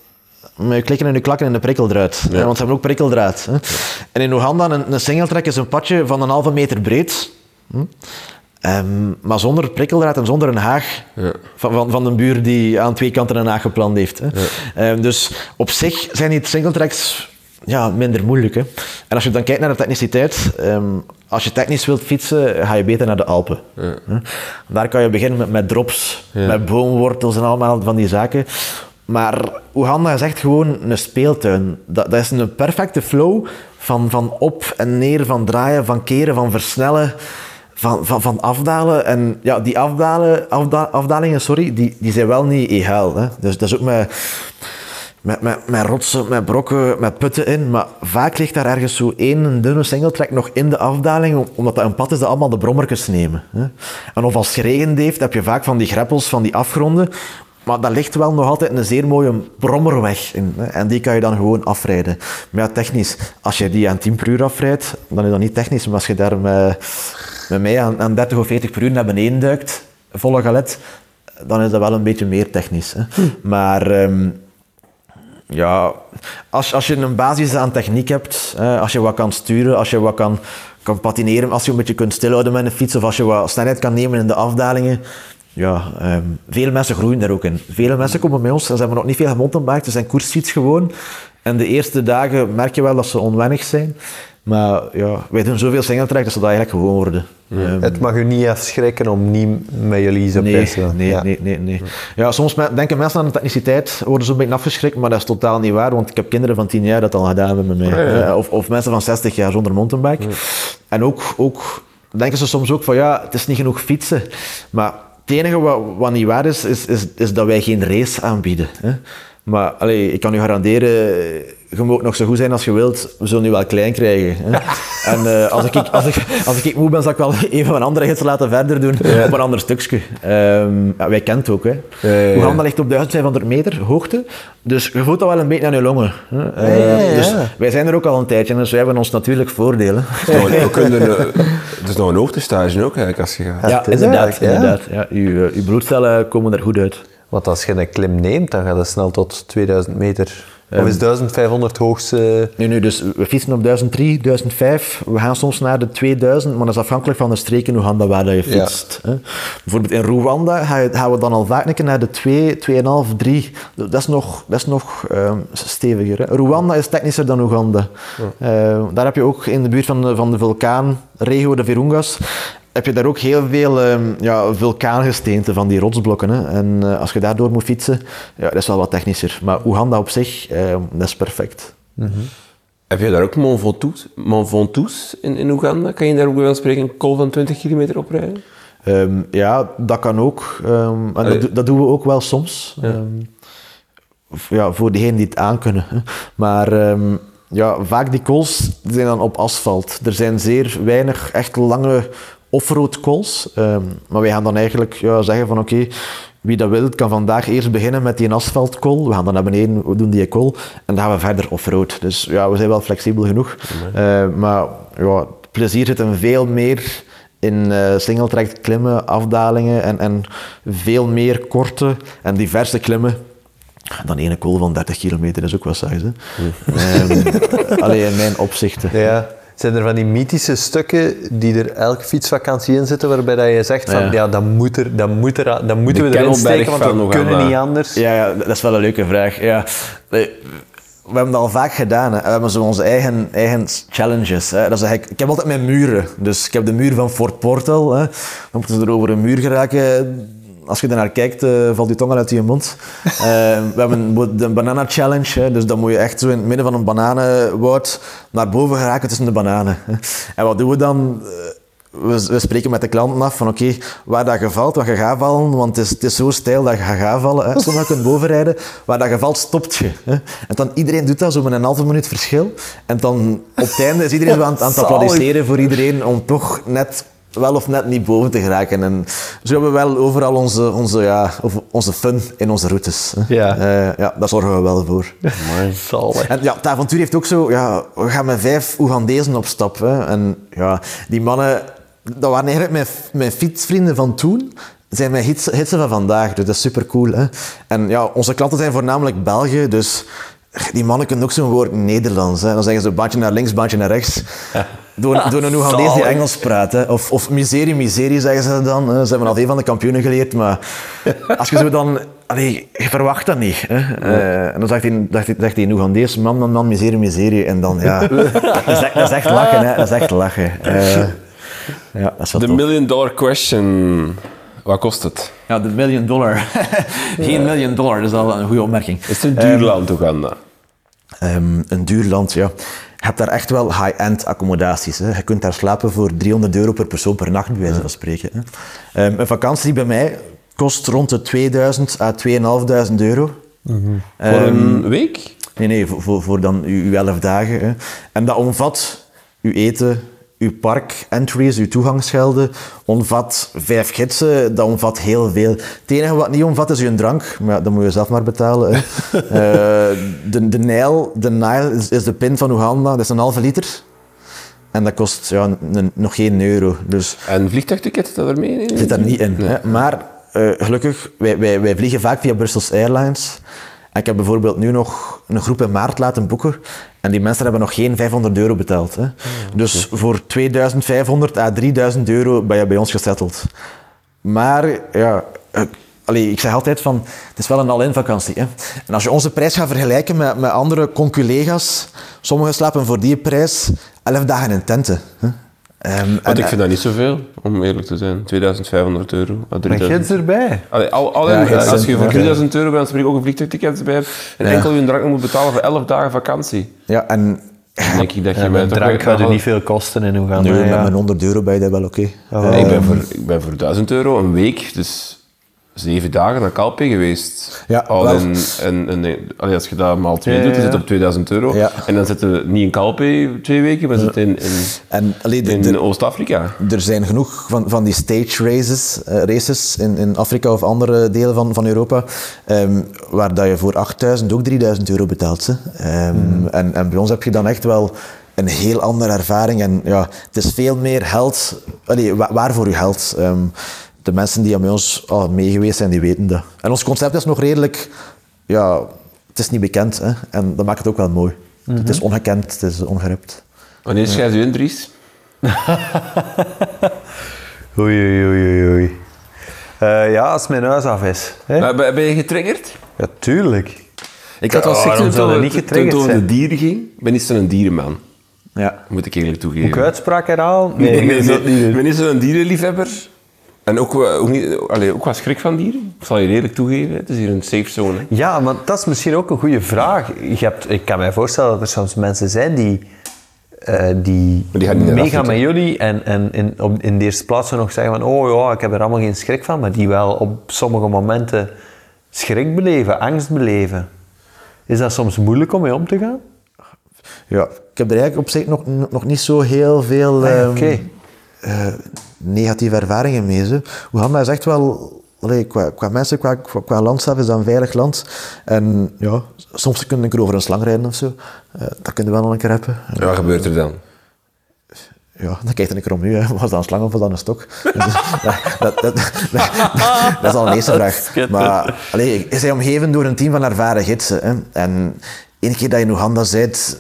met je klikken en je klakken in de prikkeldraad. Want ze hebben ook prikkeldraad. Hè. En in Oeganda, een, een singletrack is een padje van een halve meter breed. Hm? Ehm, maar zonder prikkeldraad en zonder een haag ja. van, van, van een buur die aan twee kanten een haag gepland heeft. Hè. Ehm, dus op zich zijn die singletracks ja, minder moeilijk. Hè. En als je dan kijkt naar de techniciteit, ehm, als je technisch wilt fietsen, ga je beter naar de Alpen. Ja. Daar kan je beginnen met, met drops, met boomwortels en allemaal van die zaken. Maar Oeganda is echt gewoon een speeltuin. Dat, dat is een perfecte flow van, van op en neer, van draaien, van keren, van versnellen van, van, van afdalen. En ja, die afdalen, afdalingen sorry, die, die zijn wel niet egaal. Hè. Dus dat is ook met, met, met, rotsen, met brokken, met putten in. Maar vaak ligt daar ergens zo één dunne singletrack nog in de afdaling, omdat dat een pad is dat allemaal de brommertjes nemen. Hè. En of als het geregend heeft, heb je vaak van die greppels, van die afgronden. Maar dat ligt wel nog altijd een zeer mooie brommerweg in. Hè? En die kan je dan gewoon afrijden. Maar ja, technisch, als je die aan 10 per uur afrijdt, dan is dat niet technisch. Maar als je daar met, met mij aan, aan 30 of 40 per uur naar beneden duikt, volle galet, dan is dat wel een beetje meer technisch. Hè. Hm. Maar ehm, ja, als, als je een basis aan techniek hebt, als je wat kan sturen, als je wat kan, kan patineren, als je een beetje kunt stilhouden met een fiets, of als je wat snelheid kan nemen in de afdalingen, ja, um, veel mensen groeien daar ook in. Vele mensen komen bij ons en ze hebben nog niet veel gemountainbiked, ze zijn koersfiets gewoon. En de eerste dagen merk je wel dat ze onwennig zijn. Maar ja, wij doen zoveel singletrack dat ze dat eigenlijk gewoon worden. Ehm, het mag u niet afschrikken om niet met jullie nee, te nee, ja. nee, nee, nee. Ja, soms denken mensen aan de techniciteit, worden zo'n beetje afgeschrikt, maar dat is totaal niet waar, want ik heb kinderen van 10 jaar dat al gedaan hebben met mij. Oh, of, of mensen van 60 jaar zonder mountainbike. En ook, ook denken ze soms ook van ja, het is niet genoeg fietsen. Maar het enige wat, wat niet waar is, is, is, is dat wij geen race aanbieden. Hè. Maar allee, ik kan u garanderen, je moet nog zo goed zijn als je wilt, we zullen nu wel klein krijgen. Hè? en uh, als, ik, als, ik, als ik moe ben, zal ik wel een van andere gids laten verder doen op een ander stukje. Um, ja, wij kennen het ook. Hè. Ja, ja, ligt op 1500 meter hoogte, dus je voelt dat wel een beetje aan je longen. Hè. Uh, dus wij zijn er ook al een tijdje, dus wij hebben ons natuurlijk voordelen. we kunnen, het is nog een hoogtestage ook eigenlijk als je gaat. Ja, inderdaad. inderdaad ja. Uw, uw bloedcellen komen er goed uit. Want als je een klim neemt, dan gaat het snel tot 2000 meter. Of is 1500 hoogste? Nee, nee, dus we fietsen op 1003, 1005. We gaan soms naar de 2000, maar dat is afhankelijk van de streken hoe handen waar je fietst. Ja. Bijvoorbeeld in Rwanda gaan we dan al vaak een keer naar de 2, 2,5, 3. Dat is nog, dat is nog um, steviger. Hè. Rwanda is technischer dan Oeganda. Ja. Uh, daar heb je ook in de buurt van de, van de vulkaan, regio de Virungas, heb je daar ook heel veel um, ja, vulkaangesteenten van die rotsblokken. Hè. En uh, als je daardoor moet fietsen, ja, dat is wel wat technischer. Maar Oeganda op zich, uh, dat is perfect. Mm -hmm. Heb je daar ook Mont Ventoux, Mont Ventoux in, in Oeganda? Kan je daar ook wel spreken een col van 20 kilometer oprijden? Um, ja, dat kan ook. Um, en dat, dat, doen we ook wel soms. Ja, ja voor degenen die het aankunnen. Maar ja, vaak die cols zijn dan op asfalt. Er zijn zeer weinig echt lange offroad calls. Um, maar wij gaan dan eigenlijk ja, zeggen van oké, wie dat wil, kan vandaag eerst beginnen met die asfalt call. We gaan dan naar beneden, we doen die call en dan gaan we verder offroad. Dus ja, we zijn wel flexibel genoeg. Uh, maar ja, plezier zit hem veel meer in uh, singletrack klimmen, afdalingen en, en veel meer korte en diverse klimmen dan ene call van 30 kilometer is ook wel saai. um, alleen in mijn opzichten. Ja. Zijn er van die mythische stukken die er elke fietsvakantie in zitten, waarbij dat je zegt van ja, dan, moet er, dan, moet er, dan moeten we erin steken, want we kunnen niet anders? Ja, ja, dat is wel een leuke vraag. Ja. We hebben dat al vaak gedaan. Hè. We hebben zo onze eigen, eigen challenges. Hè. Dat is ik heb altijd mijn muren. Dus ik heb de muur van Fort Portal. Hè. Dan moeten ze er over een muur geraken als je naar kijkt, uh, valt je tong al uit je mond. Uh, we hebben de banana challenge, hè, dus dan moet je echt zo in het midden van een bananenwoud naar boven geraken tussen de bananen. En wat doen we dan? Eh, we, we, spreken met de klanten af van oké, waar dat je valt, wat je gaat vallen, want het is, het is zo stijl dat je gaat vallen. Hè. Soms kunt bovenrijden, waar dat je valt, stopt je. Hè. En dan iedereen doet dat zo met een halve minuut verschil. En dan op het einde is iedereen aan, aan het applaudisseren voor iedereen om toch net wel of net niet boven te geraken. En zo hebben we wel overal onze, onze, ja, onze fun in onze routes. Ja. Uh, ja, daar zorgen we wel voor. Mooi. En ja, het avontuur heeft ook zo... Ja, we gaan met vijf Oegandezen op stap. Hè. En ja, die mannen... Dat waren eigenlijk mijn, mijn fietsvrienden van toen. zijn mijn hits, hitsen van vandaag. Dus dat is super cool. Hè? En ja, onze klanten zijn voornamelijk Belgen, dus die mannen kunnen ook zo'n woord Nederlands. Hè? Dan zeggen ze bandje naar links, bandje naar rechts. Door, een Oegandees die Engels praat. Hè? Of, of miserie, miserie zeggen ze dan. Hè? Ze hebben al een van de kampioenen geleerd, maar als je zo dan... Allee, je verwacht dat niet. Hè? Uh, en dan zegt hij, zegt, zegt hij Oegandees, man, man, man, miserie, miserie. En dan, ja... dat, is echt, dat is echt lachen, hè? Dat is echt lachen. Uh, ja, dat is The million dollar question. Wat kost het? Ja, de million dollar. Geen million dollar, dat is al een goede opmerking. Is het een duur um, land, Oeganda? Um, een duur land, ja. Je hebt daar echt wel high-end accommodaties. Hè. Je kunt daar slapen voor 300 euro per persoon per nacht, bij wijze van spreken. Hè. Um, een vakantie bij mij kost rond de 2000 à 2500 euro. Mm -hmm. voor een week? Nee, nee, voor, voor, voor dan uw 11 dagen. Hè. En dat omvat uw eten, uw park entries, uw toegangsgelden, omvat vijf gidsen, dat omvat heel veel. Het enige wat niet omvat is uw drank, maar dat moet je zelf maar betalen. uh, de, de Nijl, de Nile is, is, de pin van Oeganda, dat is een halve liter. En dat kost ja, nog geen euro. Dus, en vliegtuigticket zit er mee? Zit daar niet in. Hè? Maar uh, gelukkig, wij, wij, wij vliegen vaak via Brussels Airlines. En ik heb bijvoorbeeld nu nog een groep in maart laten boeken. En die mensen hebben nog geen 500 euro betaald. Hè. dus voor 2500 à 3000 euro ben je bij ons gesetteld. Maar ja, allee, ik zeg altijd van, het is wel een all-in vakantie. Hè. En als je onze prijs gaat vergelijken met, met andere conculega's, sommigen slapen voor die prijs 11 dagen in tenten. Hè. Um, Want ik vind dat niet zoveel, om eerlijk te zijn. 2500 euro. Met gids erbij? Allee, al, al ja, in, als je voor 3000 euro bent, spreek ook een vliegtuigticket erbij hebt en ja. enkel je drank moet betalen voor 11 dagen vakantie. Ja, en... Dan denk ik dat je ja, mij drank gaat er niet veel kosten in Oeganda. Nee, met mijn 100 euro bij dat wel oké. Okay. ik, ben voor, ik ben voor 1000 euro een week, dus zeven dagen naar Calpe geweest. Ja, Al in, in, in, als je dat maal twee ja, doet, dan zit het op 2000 euro. Ja. En dan zitten we niet in Calpe twee weken, maar zitten in, in, en, allee, in Oost-Afrika. Er zijn genoeg van, van die stage races, uh, races in, in Afrika of andere delen van, van Europa, um, waar dat je voor 8000 ook 3000 euro betaalt. Um, mm. en, en bij ons heb je dan echt wel een heel andere ervaring. En ja, het is veel meer geld, allee, waar voor je geld. Um, de mensen die aan bij ons oh, meegeweest zijn, die weten dat. En ons concept is nog redelijk, ja, het is niet bekend. Hè? En dat maakt het ook wel mooi. Mm -hmm. Het is mhm. ongekend, het is ongerupt. Wanneer schrijft u in, Dries? oei, oei, oei, oei. Uh, ja, als mijn huis af is. Hè? Ben, ben je getriggerd? Ja, tuurlijk. Ik had wel oh, toen, toen, niet getriggerd toen, toen de dieren ging, ben ik zo'n dierenman. Ja. Moet ik eerlijk toegeven. Moet ik uitspraak herhalen? Nee, nee, nee, nee. Ik ben niet zo'n dierenliefhebber. En ook, ook, niet, allee, ook wat schrik van dieren? Ik zal je eerlijk toegeven, het is hier een safe zone. Ja, maar dat is misschien ook een goede vraag. Je hebt, ik kan mij voorstellen dat er soms mensen zijn die, uh, die, die meegaan met jullie en, en in, op, in de eerste plaats nog zeggen van oh ja, ik heb er allemaal geen schrik van, maar die wel op sommige momenten schrik beleven, angst beleven. Is dat soms moeilijk om mee om te gaan? Ja, ik heb er eigenlijk op zich nog, nog niet zo heel veel... Ah, Oké. Um, negatieve ervaringen mee. Zo. Oeganda is echt wel, allee, qua, qua mensen, qua, qua, qua landschap is dat een veilig land. En ja, soms kun je over een slang rijden of zo. Uh, dat kun je wel nog een keer hebben. Ja, wat gebeurt er dan? Ja, dan kijkt een keer om u. Hè. Was dat een slang of was dat een stok? Dat, dat, dat, dat, is al een eerste vraag. Maar allee, je bent omgeven door een team van ervaren gidsen. Hè. En één keer dat je in Oeganda zit,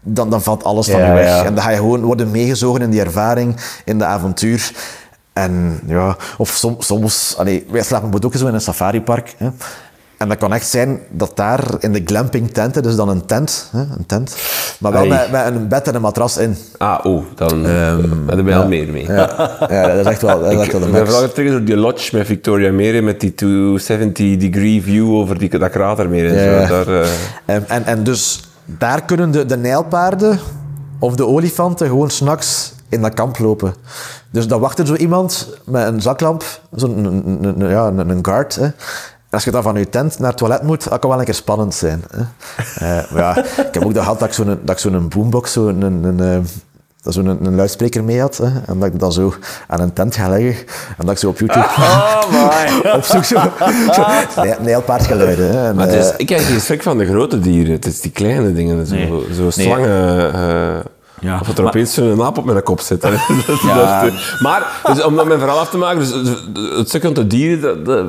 dan, dan valt alles van je weg. En dan ga je gewoon worden meegezogen in die ervaring, in de avontuur. En ja, of soms, soms allee, wij slapen ook zo in een safaripark. Hè. En dat kan echt zijn dat daar in de glamping tenten, dus dan een tent, hè, een tent maar wel met, met, een bed en een matras in. Ah, oh, dan um, hebben we al meer mee. Ja, ja, dat is echt wel, dat is echt wel de Ik ben vooral terug door die lodge met Victoria Mere, met die 270 degree view over die, dat kratermeer en ja. zo. Daar, uh... en, en, en dus daar kunnen de, de nijlpaarden of de olifanten gewoon s'nachts in dat kamp lopen. Dus dan wacht er zo iemand met een zaklamp, zo'n een, ja, een, guard. Hè. Als je dan van je tent naar het toilet moet, dat kan wel een keer spannend zijn. Hè. Uh, ja, ik heb ook gehad dat ik zo'n zo boombox, zo'n een, een, een, dat zo'n een, een, luidspreker mee had. Hè, en dat ik dan zo aan een tent ga leggen. En dat ik zo op YouTube oh my. op zoek zo, zo nijlpaardgeluiden. Hè, maar is, ik krijg geen schrik van de grote dieren. Het is die kleine dingen. Zo, nee. zo slangen... Nee. Uh, Ja, of het er opeens een naap op mijn kop zit. ja. maar, dus om dat mijn verhaal af te maken, dus, het stuk rond de dieren, dat,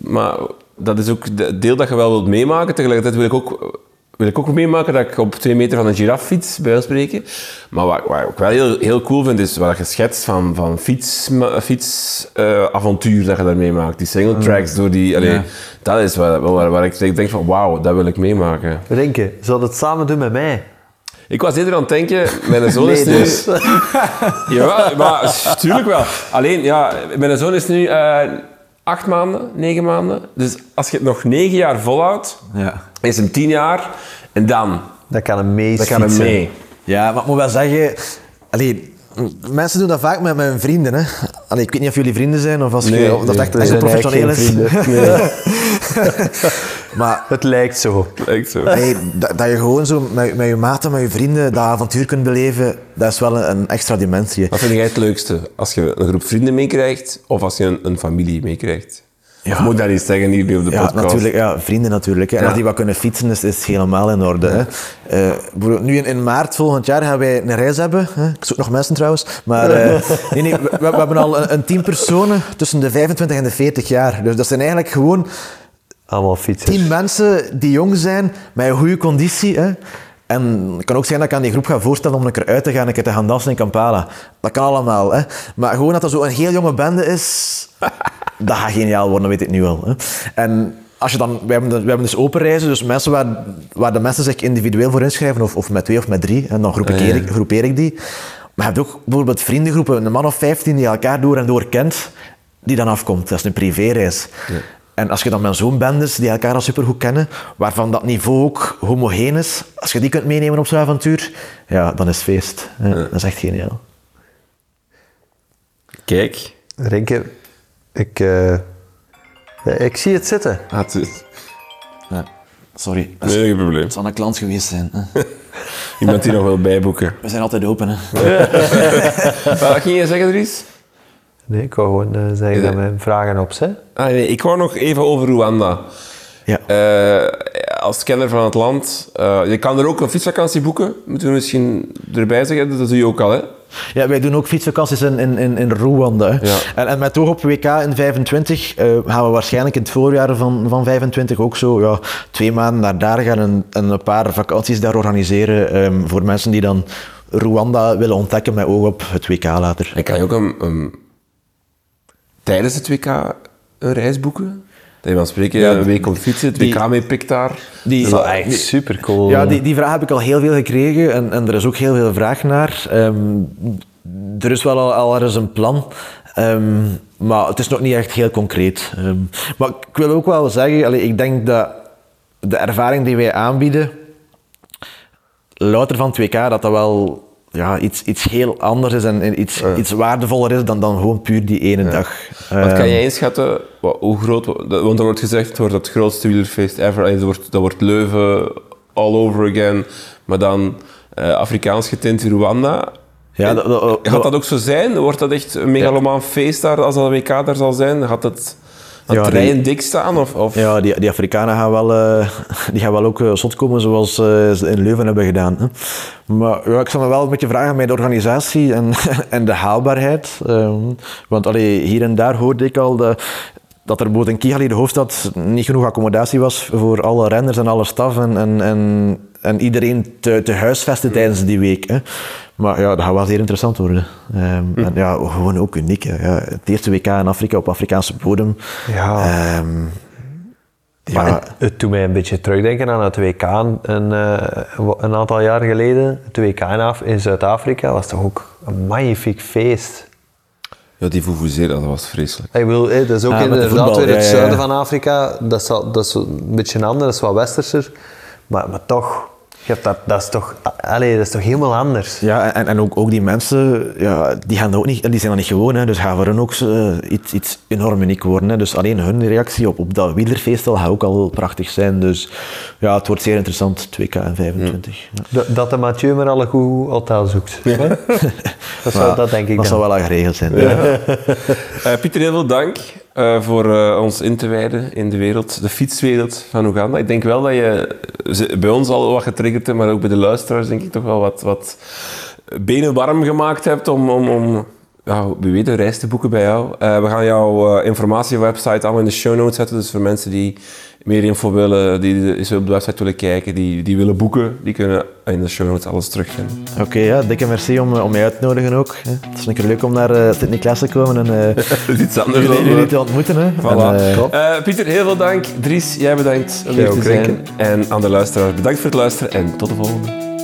maar dat is ook het deel dat je wel wilt meemaken. Tegelijkertijd wil ik ook wil ik ook meemaken dat ik op twee meter van een giraf fiets, bij spreken. Maar wat, wat, ik wel heel, heel cool vind, is wat je schetst van, van fietsavontuur fiets, uh, avontuur dat je daar meemaakt. Die single tracks door die... Allee, Dat is waar, waar, waar, ik denk van, wauw, dat wil ik meemaken. Renke, zou het samen doen met mij? Ik was eerder aan het denken, mijn zoon is nu... Dus. ja, maar tuurlijk wel. Alleen, ja, mijn zoon is nu uh, acht maanden, negen maanden. Dus als je het nog negen jaar volhoudt, ja. is hem tien jaar. En dan... Dat kan hem mee Dat kan hem mee. Ja, maar ik moet wel zeggen... Allee, mensen doen dat vaak met mijn vrienden. Hè. Allee, ik weet niet of jullie vrienden zijn of als nee, je, of dat echt, echt professioneel is. Nee. maar het lijkt zo. Het lijkt zo. Hey, dat, dat, je gewoon zo met, met je maten, met je vrienden, dat avontuur kunt beleven, dat is wel een, een, extra dimensie. Wat vind jij het leukste? Als je een groep vrienden meekrijgt of als je een, een familie meekrijgt? Ja. moet dat niet zeggen hier op de podcast? Ja, natuurlijk, ja, vrienden natuurlijk. Hè. En als die wat kunnen fietsen, is, is helemaal in orde. Hè. Uh, nu in, in, maart volgend jaar gaan wij een reis hebben. Hè. Ik zoek nog mensen trouwens. Maar uh, nee, nee, we, we, hebben al een, een tien personen tussen de 25 en de 40 jaar. Dus dat zijn eigenlijk gewoon... Allemaal fietsers. Tien mensen die jong zijn, met een goede conditie. Hè. En het kan ook zijn dat ik aan die groep ga voorstellen om een keer uit te gaan, een keer te gaan dansen in Kampala. Dat kan allemaal. Hè. Maar gewoon dat er zo een heel jonge bende is, dat gaat geniaal worden, weet ik nu wel. Hè. En als je dan, we, hebben, we hebben dus open reizen, dus mensen waar, waar de mensen zich individueel voor inschrijven, of, of met twee of met drie, en dan groepeer, ik, groepeer ik die. Maar je hebt ook bijvoorbeeld vriendengroepen, een man of vijftien die elkaar door en door kent, die dan afkomt. Dat is een privéreis. Ja. En als je dan met zo'n bendes die elkaar al supergoed kennen, waarvan dat niveau ook homogeen is, als je die kunt meenemen op zo'n avontuur, ja, dan is het feest. Ja, Dat is echt geniaal. Kijk. Renke, ik, uh, ik zie het zitten. Ah, het ja, sorry. Nee, geen probleem. Het zal een klant geweest zijn. Iemand die nog wil bijboeken. We zijn altijd open. Hè. Wat ging je zeggen, Dries? Nee, ik wou gewoon uh, zeggen dat mijn vragen op zijn. Ah, nee, ik wou nog even over Rwanda. Ja. Uh, als kenner van het land, uh, je kan er ook een fietsvakantie boeken, moeten we misschien erbij zeggen, dat doe je ook al, hè? Ja, wij doen ook fietsvakanties in, in, in Rwanda. Ja. En, en met oog op WK in 25 uh, gaan we waarschijnlijk in het voorjaar van, van 25 ook zo ja, twee maanden naar daar gaan en, en een paar vakanties daar organiseren um, voor mensen die dan Rwanda willen ontdekken met oog op het WK later. En kan je ook een, een tijdens het WK een reis boeken? Dat je spreken, ja, een week op fietsen, het WK mee pikt daar. Die, dat is echt super cool. Ja, die, die vraag heb ik al heel veel gekregen en, en er is ook heel veel vraag naar. Um, er is wel al, al er is een plan, um, maar het is nog niet echt heel concreet. Um, maar ik wil ook wel zeggen, allee, ik denk dat de ervaring die wij aanbieden, louter van het WK, dat dat wel ja, iets, iets heel anders is en iets, iets waardevoller is dan, dan gewoon puur die ene dag. Wat kan je inschatten, wat, hoe groot, want er wordt gezegd, het wordt het grootste wielerfeest ever, dat wordt, dat wordt Leuven all over again, maar dan uh, Afrikaans getint Rwanda. Ja, dat, dat, Gaat dat ook zo zijn? Wordt dat echt een megalomaan feest daar, als dat WK daar zal zijn? Gaat het ja, rijen dik staan? Of, of? Ja, die, die Afrikanen gaan wel, uh, die gaan wel ook uh, zot komen zoals ze in Leuven hebben gedaan. Hè. Maar ja, ik zal me wel een beetje vragen met de organisatie en, en de haalbaarheid. Um, want allee, hier en daar hoorde ik al de, dat er bijvoorbeeld in Kigali, de hoofdstad, niet genoeg accommodatie was voor alle renners en alle staf en, en, en, en iedereen te, te huisvesten tijdens die week. Hè. Maar ja, dat gaat wel zeer interessant worden. Um, En ja, gewoon ook uniek. Ja. Het eerste WK in Afrika op Afrikaanse bodem. Ja. Um, ja. het doet mij een beetje terugdenken aan het WK een, uh, een aantal jaar geleden. Het WK in, in Zuid-Afrika was toch ook een magnifiek feest. Ja, die Vuvuzela, dat was vreselijk. Ik wil, dat is ook inderdaad weer het zuiden van Afrika. Dat is, dat is een beetje anders, dat is wat westerser. Maar, maar toch, dat, dat, is toch, allee, dat is toch helemaal anders. Ja, en, en ook, ook die mensen, ja, die, gaan ook niet, die zijn dat niet gewoon. Hè, dus gaan voor hen ook uh, iets, iets enorm uniek worden. Hè. Dus alleen hun reactie op, op dat wielerfeest gaat ook al prachtig zijn. Dus ja, het wordt zeer interessant, 2K en 25. Ja. Dat de Mathieu maar al een goed hotel zoekt. Ja. dat, zou, dat denk ik Dat dan. zou wel al geregeld zijn. uh, Pieter, heel veel dank. Uh, voor uh, ons in te wijden in de wereld, de fietswereld van Oeganda. Ik denk wel dat je bij ons al wat getriggerd hebt, maar ook bij de luisteraars denk ik toch wel wat, wat benen warm gemaakt hebt om, om, om ja, wie weet, een reis te boeken bij jou. Uh, we gaan jouw informatiewebsite allemaal in de show notes zetten. Dus voor mensen die meer info willen, die eens op de website willen kijken, die, die willen boeken, die kunnen in de show notes alles terugvinden. Oké, okay, ja, dikke merci om, om mij uit te nodigen ook. Het is een keer leuk om naar uh, Sydney Class te komen en uh, iets anders jullie, jullie te ontmoeten. Hè. Voilà. En, uh, Pieter, heel veel dank. Dries, jij bedankt om hier te zijn. En aan de luisteraars, bedankt voor het luisteren en tot de volgende.